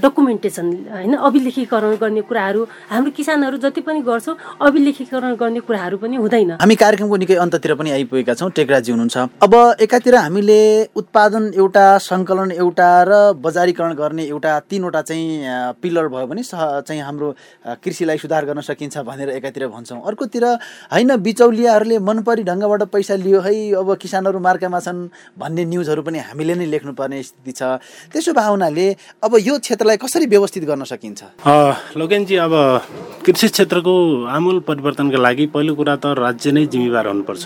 डकुमेन्टेसन होइन अभिलेखीकरण गर्ने कुराहरू हाम्रो किसानहरू जति पनि गर्छौँ अभिलेखीकरण गर्ने कुराहरू पनि हुँदैन। हामी कार्यक्रमको निकै अन्ततिर पनि आइपुगेका छौँ। टेक्राजी हुनुहुन्छ। अब एकातिर हामीले उत्पादन एउटा सङ्कलन एउटा र बजारीकरण गर्ने एउटा तिनवटा चाहिँ पिलर भयो भने चाहिँ हाम्रो कृषिलाई सुधार गर्न सकिन्छ भनेर एकातिर भन्छौँ। अर्कोतिर होइन बिचौलियाहरूले मनपरी ढङ्गबाट पैसा लियो है अब किसानहरू मार्कामा छन् भन्ने न्युजहरू पनि हामीले नै लेख्नुपर्ने स्थिति छ। त्यसो भए हुनाले अब यो क्षेत्रलाई कसरी व्यवस्थित गर्न सकिन्छ? लोकेनजी अब कृषि क्षेत्रको आमूल परिवर्तनका लागि पहिलो कुरा त राज्य नै जिम्मेवार हुनुपर्छ।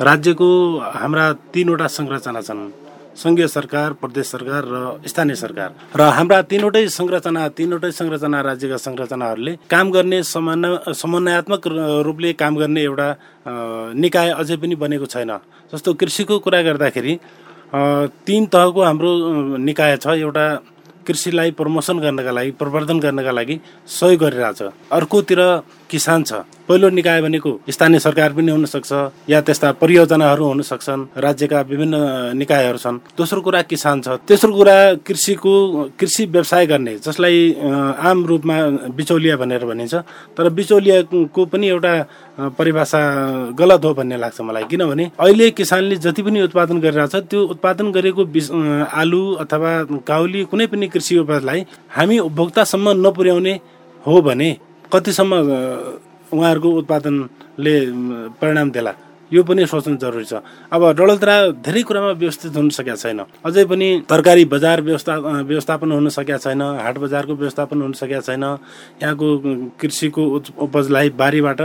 राज्यको हाम्रा तिनवटा संरचना छन् सङ्घीय सरकार प्रदेश सरकार र स्थानीय सरकार। र हाम्रा तिनवटै संरचना तिनवटै संरचना राज्यका संरचनाहरूले काम गर्ने समन्वय समन्वयात्मक रूपले काम गर्ने एउटा निकाय अझै पनि बनेको छैन। जस्तो कृषिको कुरा गर्दाखेरि तिन तहको हाम्रो निकाय छ एउटा कृषिलाई प्रमोसन गर्नका लागि प्रवर्धन गर्नका लागि सहयोग गरिरहेछ। अर्कोतिर किसान छ। पहिलो निकाय भनेको स्थानीय सरकार पनि हुन सक्छ या त्यस्ता परियोजनाहरू हुन सक्छन् राज्यका विभिन्न निकायहरू छन्। दोस्रो कुरा किसान छ। तेस्रो कुरा कृषिको कृषि व्यवसाय गर्ने जसलाई आम रूपमा बिचौलिया भनेर भनिन्छ। तर बिचौलियाको पनि एउटा परिभाषा गलत हो भन्ने लाग्छ मलाई। किनभने अहिले किसानले जति पनि उत्पादन गरिरहेछ त्यो उत्पादन गरेको आलु अथवा काउली कुनै पनि कृषि उपजलाई हामी उपभोक्तासम्म नपुर्याउने हो भने कतिसम्म उहाँहरूको उत्पादनले परिणाम देला? यो पनि सोच्नु जरुरी छ। अब डडलतरा धेरै कुरामा व्यवस्थित हुन सकेका छैन। अझै पनि तरकारी बजार व्यवस्था व्यवस्थापन हुन सकेका छैन हाट बजारको व्यवस्थापन हुन सकेका छैन यहाँको कृषिको उपजलाई बारीबाट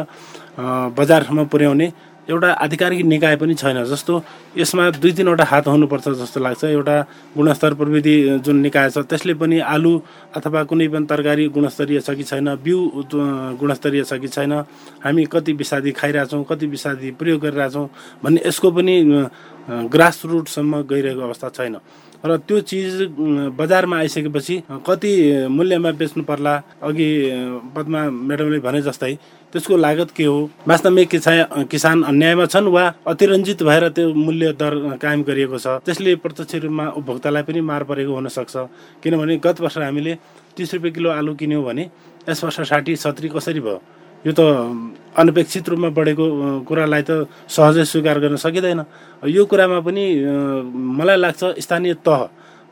बजारसम्म पुर्याउने एउटा आधिकारिक निकाय पनि छैन। जस्तो यसमा दुई तिनवटा हात हुनुपर्छ जस्तो लाग्छ। एउटा गुणस्तर प्रविधि जुन निकाय छ त्यसले पनि आलु अथवा कुनै पनि तरकारी गुणस्तरीय छ कि छैन बिउ गुणस्तरीय छ कि छैन हामी कति विषादी खाइरहेछौँ कति विषादी प्रयोग गरिरहेछौँ भन्ने यसको पनि ग्रास रुटसम्म गइरहेको अवस्था छैन। र त्यो चिज बजारमा आइसकेपछि कति मूल्यमा बेच्नु पर्ला अघि पद्मा म्याडमले भने जस्तै त्यसको लागत के हो? वास्तवमै किसान अन्यायमा छन् वा अतिरञ्जित भएर त्यो मूल्य दर कायम गरिएको छ? त्यसले प्रत्यक्ष रूपमा उपभोक्तालाई पनि मार परेको हुनसक्छ किनभने गत वर्ष हामीले तिस रुपियाँ किलो आलु किन्यौँ भने यस वर्ष साठी सत्री कसरी भयो? यो त अनपेक्षित रूपमा बढेको कुरालाई त सहजै स्वीकार गर्न सकिँदैन। यो कुरामा पनि मलाई लाग्छ स्थानीय तह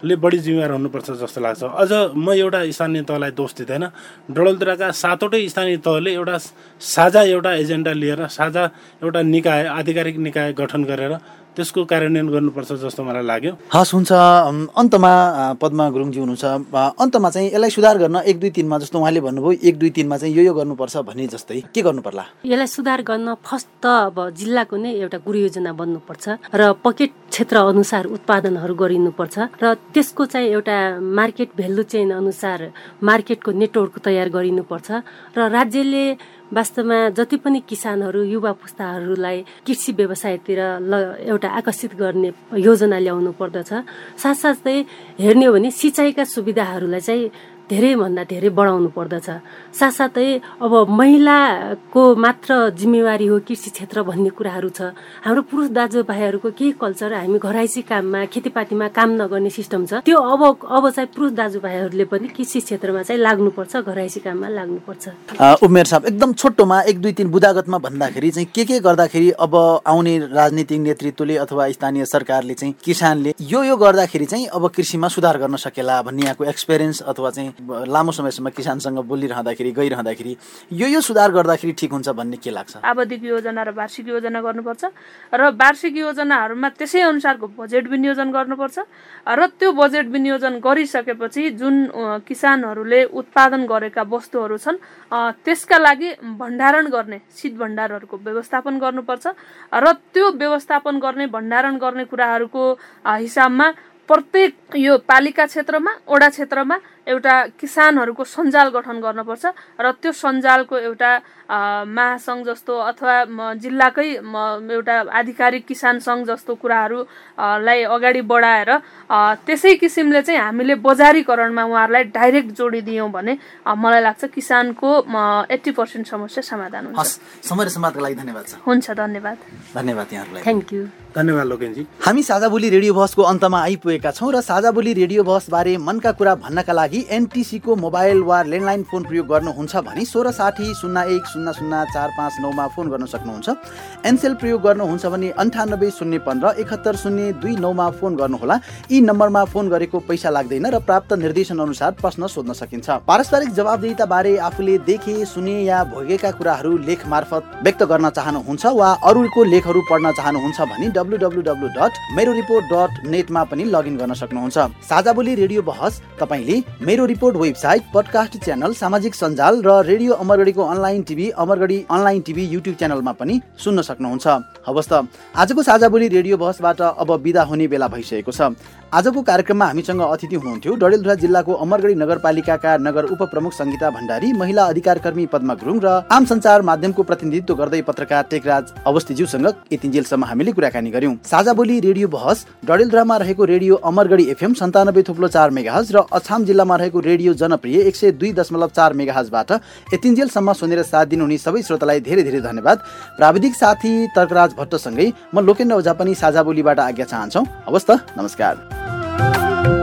ले बढी जिम्मेवार हुनुपर्छ जस्तो लाग्छ। अझ म एउटा स्थानीय तहलाई दोष दिँदैन। डडलतिरका सातवटै स्थानीय तहले एउटा साझा एउटा एजेन्डा लिएर साझा एउटा निकाय आधिकारिक निकाय गठन गरेर त्यसको कार्यान्वयन गर्नुपर्छ जस्तो मलाई लाग्यो। हस् हुन्छ। अन्तमा पद्मा गुरुङजी हुनुहुन्छ। अन्तमा चाहिँ यसलाई सुधार गर्न एक दुई तिनमा जस्तो उहाँले भन्नुभयो एक दुई तिनमा चाहिँ यो यो गर्नुपर्छ भन्ने जस्तै। के गर्नु पर्ला यसलाई सुधार गर्न फर्स्ट त अब जिल्लाको नै एउटा योजना बन्नुपर्छ र पकेट क्षेत्र अनुसार उत्पादनहरू गरिनुपर्छ र त्यसको चाहिँ एउटा मार्केट भेल्यु चेन अनुसार मार्केटको नेटवर्क तयार गरिनुपर्छ र राज्यले वास्तवमा जति पनि किसानहरू युवा पुस्ताहरूलाई कृषि व्यवसायतिर ल एउटा आकर्षित गर्ने योजना ल्याउनु पर्दछ। साथसाथै हेर्ने हो भने सिँचाइका सुविधाहरूलाई चाहिँ धेरैभन्दा धेरै बढाउनु पर्दछ। साथसाथै अब महिलाको मात्र जिम्मेवारी हो कृषि क्षेत्र भन्ने कुराहरू छ। हाम्रो पुरुष दाजुभाइहरूको केही कल्चर हामी घराइसी काममा खेतीपातीमा काम नगर्ने सिस्टम छ। त्यो अब अब चाहिँ पुरुष दाजुभाइहरूले पनि कृषि क्षेत्रमा चाहिँ लाग्नुपर्छ घराइसी काममा लाग्नुपर्छ। उमेर साहब एकदम छोटोमा एक दुई तिन बुदागतमा भन्दाखेरि चाहिँ के के गर्दाखेरि अब आउने राजनीतिक नेतृत्वले अथवा स्थानीय सरकारले चाहिँ किसानले यो यो गर्दाखेरि चाहिँ अब कृषिमा सुधार गर्न सकेला भन्ने यहाँको एक्सपिरियन्स अथवा चाहिँ लामो समयसम्म किसानसँग बोलिरहँदाखेरि गइरहँदाखेरि यो यो सुधार गर्दाखेरि ठिक हुन्छ भन्ने के लाग्छ? आवधिक योजना र वार्षिक योजना गर्नुपर्छ र वार्षिक योजनाहरूमा त्यसै अनुसारको बजेट विनियोजन गर्नुपर्छ र त्यो बजेट विनियोजन गरिसकेपछि जुन किसानहरूले उत्पादन गरेका वस्तुहरू छन् त्यसका लागि भण्डारण गर्ने शीत भण्डारहरूको व्यवस्थापन गर्नुपर्छ र त्यो व्यवस्थापन गर्ने भण्डारण गर्ने कुराहरूको हिसाबमा प्रत्येक यो पालिका क्षेत्रमा ओडा क्षेत्रमा एउटा किसानहरूको सञ्जाल गठन गर्नुपर्छ र त्यो सञ्जालको एउटा महासङ्घ जस्तो अथवा जिल्लाकै एउटा आधिकारिक किसान सङ्घ जस्तो कुराहरूलाई अगाडि बढाएर त्यसै किसिमले चाहिँ हामीले बजारीकरणमा उहाँहरूलाई डाइरेक्ट जोडिदियौँ भने मलाई लाग्छ किसानको एट्टी पर्सेन्ट समस्या समाधान हुन्छ। समय र समाजको लागि धन्यवाद छ हुन्छ धन्यवाद। धन्यवाद यहाँहरूलाई। थ्याङ्क यू धन्यवाद लोकेनजी। हामी साझा बोली रेडियो बहसको अन्तमा आइपुगेका छौँ र साझा बोली रेडियो बहसबारे मनका कुरा भन्नका लागि एनटिसीको मोबाइल वा ल्यान्डलाइन फोन प्रयोग गर्नुहुन्छ भने सोह्र साठी शून्य एक शून्य शून्य चार पाँच नौमा फोन गर्न सक्नुहुन्छ। एनसेल प्रयोग गर्नुहुन्छ भने अन्ठानब्बे शून्य पन्ध्र एकहत्तर शून्य दुई नौमा फोन गर्नुहोला। यी नम्बरमा फोन गरेको पैसा लाग्दैन र प्राप्त निर्देशन अनुसार प्रश्न सोध्न सकिन्छ। पारस्परिक जवाबदेहिता बारे आफूले देखे सुने या भोगेका कुराहरू लेख मार्फत व्यक्त गर्न चाहनुहुन्छ वा अरूको लेखहरू पढ्न चाहनुहुन्छ भने W W W dot Mero report dot नेटमा पनि लगइन गर्न सक्नुहुन्छ। साझा रेडियो बहस तपाईँले मेरो रिपोर्ट वेबसाइट पडकास्ट च्यानल सामाजिक सञ्जाल र रेडियो अमरगढीको online TV Amargadhi online TV YouTube च्यानलमा पनि सुन्न सक्नुहुन्छ। हवस् त आजको साझा बोली रेडियो बहसबाट अब विदा हुने बेला भइसकेको छ। आजको कार्यक्रममा हामीसँग अतिथि हुनुहुन्थ्यो डडेलधुरा जिल्लाको अमरगढी नगरपालिकाका नगर उपप्रमुख सङ्गीता भण्डारी महिला अधिकार कर्मी पद्मा गुरुङ र आम सञ्चार माध्यमको प्रतिनिधित्व गर्दै पत्रकार टेकराज अवस्थीज्यूसँग यतिन्जेलसम्म हामीले कुराकानी गर्यौँ साझा बोली रेडियो बहस डडेलधुरामा रहेको रेडियो अमरगढी एफएम सन्तानब्बे थुप्लो चार मेगाहज र अछाम जिल्लामा रहेको रेडियो जनप्रिय एक सय दुई दशमलव चार मेगाहजबाट यतिन्जेलसम्म सुनेर साथ दिनुहुने सबै श्रोतालाई धेरै धेरै धन्यवाद। प्राविधिक साथी तर्कराज भट्टसँगै म लोकेन्द्र ओझा पनि साझा बोलीबाट आज्ञा चाहन्छौ। हवस् त नमस्कार.